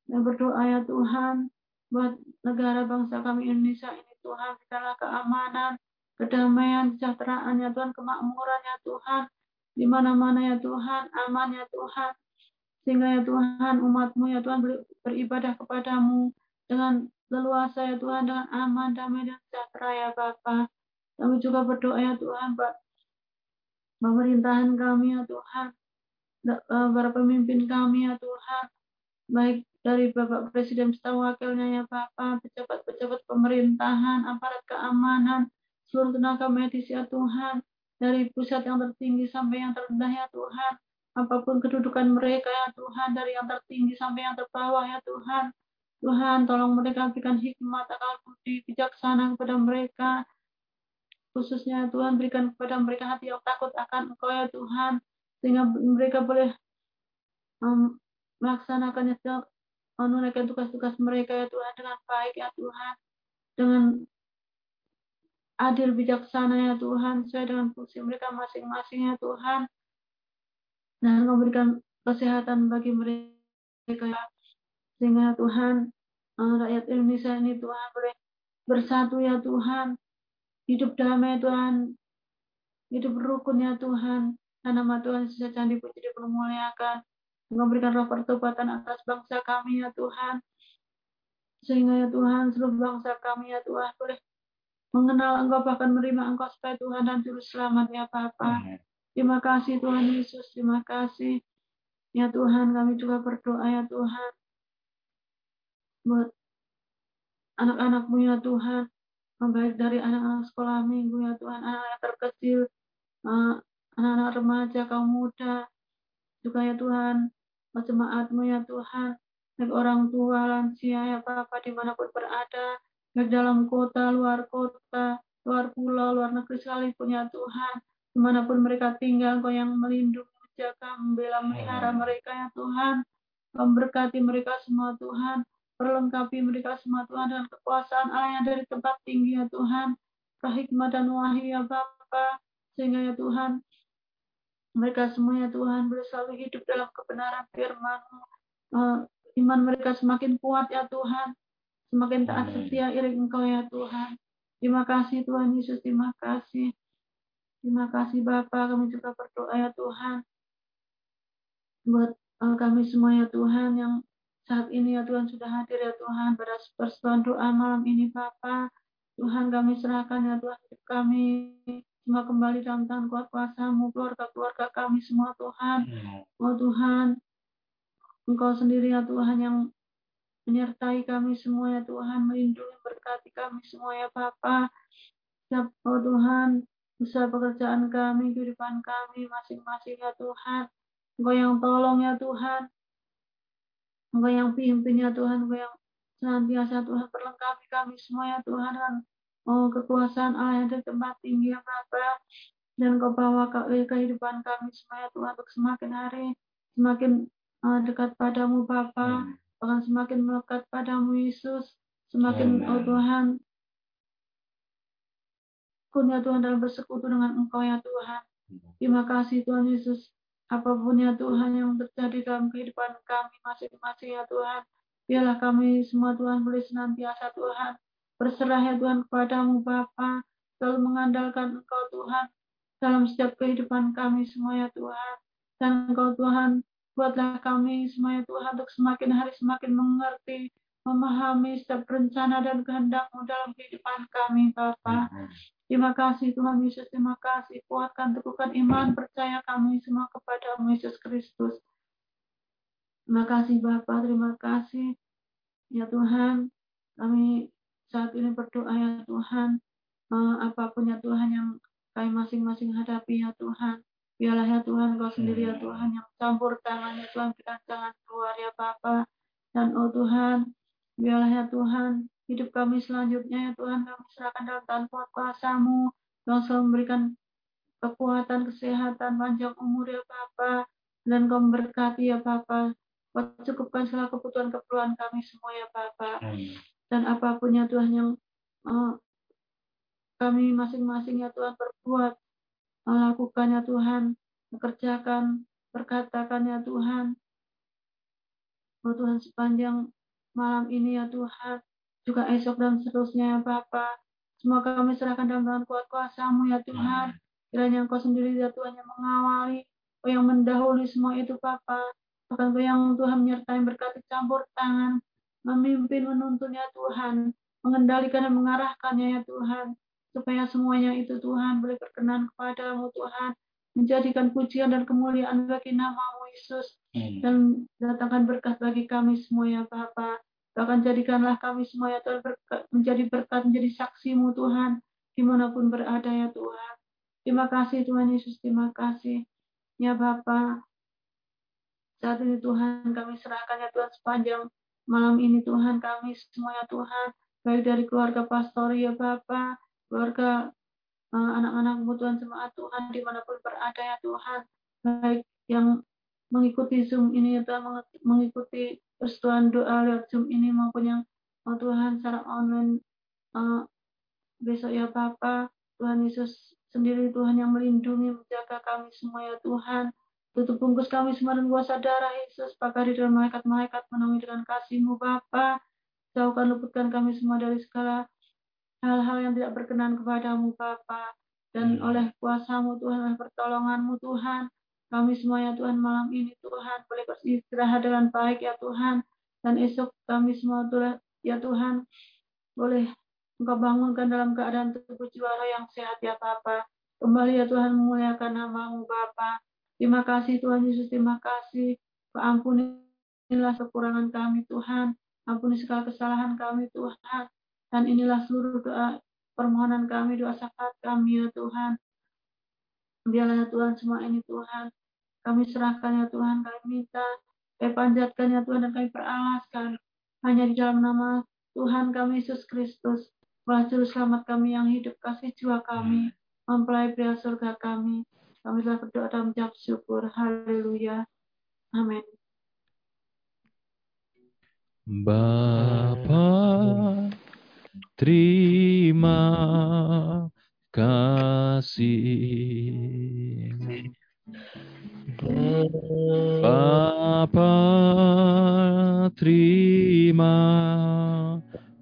Dan berdoa ya Tuhan buat negara bangsa kami Indonesia ini Tuhan, berikanlah keamanan, kedamaian, kesejahteraan ya Tuhan, kemakmuran ya Tuhan, di mana-mana ya Tuhan, aman ya Tuhan, sehingga ya Tuhan umatmu ya Tuhan beribadah kepadamu dengan leluasa ya Tuhan, dengan aman, damai, dan sejahtera ya Bapa. Kami juga berdoa ya Tuhan, Pak, pemerintahan kami ya Tuhan, eh, para pemimpin kami ya Tuhan, baik dari Bapak Presiden serta wakilnya ya Bapak, pejabat-pejabat pemerintahan, aparat keamanan, seluruh tenaga medis ya Tuhan, dari pusat yang tertinggi sampai yang terendah ya Tuhan, apa pun kedudukan mereka ya Tuhan, dari yang tertinggi sampai yang terbawah ya Tuhan, Tuhan tolong mereka berikan hikmat, akal budi, bijaksana kepada mereka, khususnya Tuhan berikan kepada mereka hati yang takut akan Engkau ya Tuhan, sehingga mereka boleh um, melaksanakannya menunaikan tugas-tugas mereka ya Tuhan dengan baik ya Tuhan. Dengan adil bijaksana ya Tuhan. Sesuai dengan fungsi mereka masing-masing ya Tuhan. Dan memberikan kesehatan bagi mereka ya sehingga Tuhan eh, rakyat Indonesia ini Tuhan boleh bersatu ya Tuhan. Hidup damai Tuhan. Hidup rukun ya Tuhan. Dan nama Tuhan sejak candi puji dipermuliakan memberikan roh pertobatan atas bangsa kami ya Tuhan. Sehingga ya Tuhan seluruh bangsa kami ya Tuhan boleh mengenal Engkau bahkan menerima Engkau sebagai Tuhan dan Juru Selamat ya Bapa. Terima kasih Tuhan Yesus, terima kasih. Ya Tuhan kami juga berdoa ya Tuhan. Buat anak-anakmu ya Tuhan. Baik dari anak-anak sekolah minggu ya Tuhan, anak-anak terkecil, eh, anak-anak remaja, kaum muda, juga ya Tuhan, jemaatmu ya Tuhan, baik orang tua, lansia ya Bapak di mana pun berada, baik dalam kota, luar kota, luar pulau, luar negeri sekalipun ya Tuhan, di mana pun mereka tinggal, Engkau yang melindungi, menjaga, membela, melihara mereka ya Tuhan, memberkati mereka semua Tuhan, perlengkapi mereka semua Tuhan dengan kekuasaan Allah yang dari tempat tinggi ya Tuhan, kehikmah dan wahyu ya Bapa, sehingga ya Tuhan mereka semua ya Tuhan berselalu hidup dalam kebenaran firman uh, iman mereka semakin kuat ya Tuhan. Semakin taat setia iring Engkau ya Tuhan. Terima kasih Tuhan Yesus terima kasih. Terima kasih Bapa. Kami juga berdoa ya Tuhan buat uh, kami semua ya Tuhan yang saat ini ya Tuhan sudah hadir ya Tuhan pada persetujuan doa malam ini Bapa. Tuhan kami serahkan ya Tuhan hidup kami semua kembali dalam tangan kuat kuasamu, keluarga-keluarga kami semua Tuhan. Hmm. Oh Tuhan, Engkau sendiri ya Tuhan yang menyertai kami semua ya Tuhan, melindungi berkati kami semua ya Bapa. Ya oh Tuhan, usaha pekerjaan kami, kehidupan kami masing-masing ya Tuhan. Engkau yang tolong ya Tuhan. Engkau yang pimpin ya Tuhan, Engkau yang senantiasa Tuhan perlengkapi kami semua ya Tuhan dan Oh, kekuasaan Allah yang dari tempat tinggi ya Bapa. Dan kau bawa ke kehidupan kami semua ya Tuhan untuk semakin hari semakin uh, dekat padamu Bapa. Bahkan semakin melekat padamu Yesus. Semakin oh Tuhan kun ya Tuhan dalam bersekutu dengan Engkau ya Tuhan. Terima kasih Tuhan Yesus. Apa pun ya Tuhan yang terjadi dalam kehidupan kami masing-masing ya Tuhan. Biarlah kami semua Tuhan boleh senantiasa Tuhan Berserah ya Tuhan kepadamu Bapa, selalu mengandalkan Engkau Tuhan dalam setiap kehidupan kami semua ya Tuhan. Dan Engkau Tuhan, buatlah kami semua ya Tuhan untuk semakin hari semakin mengerti, memahami setiap rencana dan kehendakmu dalam kehidupan kami Bapa. Terima kasih Tuhan Yesus, terima kasih. Kuatkan, teguhkan iman, percaya kami semua kepada Yesus Kristus. Terima kasih Bapak, terima kasih. Ya Tuhan, kami saat ini berdoa ya Tuhan, uh, apa pun ya Tuhan yang kami masing-masing hadapi ya Tuhan. Biarlah ya Tuhan Kau sendiri ya Tuhan yang campur tangan ya Tuhan kita jangan keluar ya Bapa. Dan oh Tuhan, biarlah ya Tuhan hidup kami selanjutnya ya Tuhan. Kami serahkan dalam tangan kuat kuasamu. Tuhan selalu memberikan kekuatan, kesehatan, panjang umur ya Bapa. Dan kau memberkati ya Bapa. Cukupkan segala kebutuhan-keperluan kami semua ya Bapa dan apa pun ya Tuhan yang uh, kami masing-masing ya Tuhan berbuat melakukan ya Tuhan mengerjakan berkatakan ya Tuhan oh Tuhan sepanjang malam ini ya Tuhan juga esok dan seterusnya ya Bapa. Semua kami serahkan dalam tangan kuat kuasamu ya Tuhan. Kiranya Engkau sendiri ya Tuhan yang mengawali, yang mendahului semua itu Bapa. Bahkan yang Tuhan menyertai berkati campur tangan, memimpin menuntun ya Tuhan, mengendalikan dan mengarahkannya ya Tuhan. Supaya semuanya itu Tuhan boleh berkenan kepadamu Tuhan. Menjadikan pujian dan kemuliaan bagi namamu Yesus. Dan datangkan berkat bagi kami semua ya Bapak. Bahkan jadikanlah kami semua ya Tuhan berkat, menjadi berkat, menjadi saksimu Tuhan, di mana pun berada ya Tuhan. Terima kasih Tuhan Yesus, terima kasih. Ya Bapa, saat ini Tuhan kami serahkan ya Tuhan sepanjang malam ini Tuhan kami semua ya Tuhan, baik dari keluarga pastori ya Bapa, keluarga eh, anak-anakmu Tuhan jemaat Tuhan di mana pun berada ya Tuhan, baik yang mengikuti Zoom ini ya Tuhan, mengikuti persetujuan doa lewat Zoom ini maupun yang oh Tuhan secara online uh, besok ya Bapak Tuhan Yesus sendiri Tuhan yang melindungi menjaga kami semua ya Tuhan tutup bungkus kami semua dan kuasa darah Yesus pakari dan malaikat-malaikat menaungi dengan kasihmu Bapa jauhkan luputkan kami semua dari segala hal-hal yang tidak berkenan kepadamu Bapa dan hmm. oleh kuasamu Tuhan oleh pertolonganmu Tuhan kami semuanya Tuhan malam ini Tuhan boleh beristirahat dengan baik ya Tuhan. Dan esok kami semua Tuhan ya Tuhan boleh Engkau bangunkan dalam keadaan tubuh jiwa yang sehat ya Bapa. Kembali ya Tuhan memuliakan namamu Bapa. Terima kasih Tuhan Yesus, terima kasih. Ampunilah kekurangan kami Tuhan. Ampuni segala kesalahan kami Tuhan. Dan inilah seluruh doa permohonan kami, doa syafaat kami ya Tuhan. Biarlah ya Tuhan semua ini Tuhan. Kami serahkan ya Tuhan, kami minta, kami panjatkan ya Tuhan, dan kami peralaskan. Hanya di dalam nama Tuhan kami Yesus Kristus. Juru selamat kami yang hidup, kasih jiwa kami, mempelai pria surga kami. Kami telah berdoa dan menjawab syukur. Haleluya. Amin. Bapa, terima kasih. Bapa terima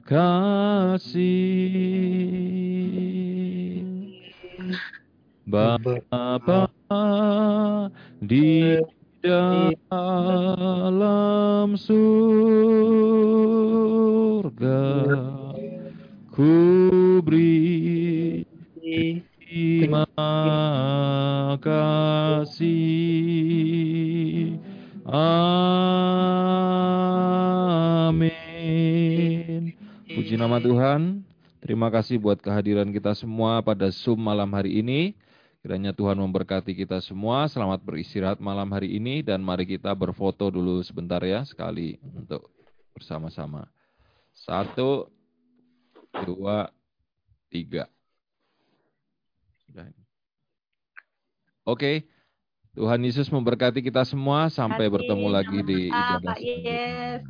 kasih. Bapa di dalam surga ku beri Terima kasih. Amin. Puji nama Tuhan. Terima kasih buat kehadiran kita semua pada Zoom malam hari ini. Kiranya Tuhan memberkati kita semua. Selamat beristirahat malam hari ini dan mari kita berfoto dulu sebentar ya sekali untuk bersama-sama. Satu, dua, tiga. Oke. Tuhan Yesus memberkati kita semua sampai Hati, bertemu lagi di ibadah Yes.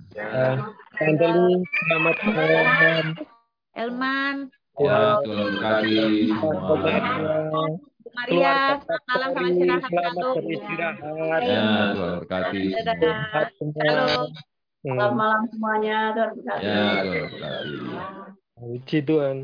selamat malam. Elman. Ya, Tuhan memberkati semua. Maria, selamat malam sama istirahat. Selamat beristirahat. Ya, Tuhan memberkati. Halo. Selamat malam semuanya. Tuhan berkati. Ya, Tuhan memberkati. Puji Tuhan.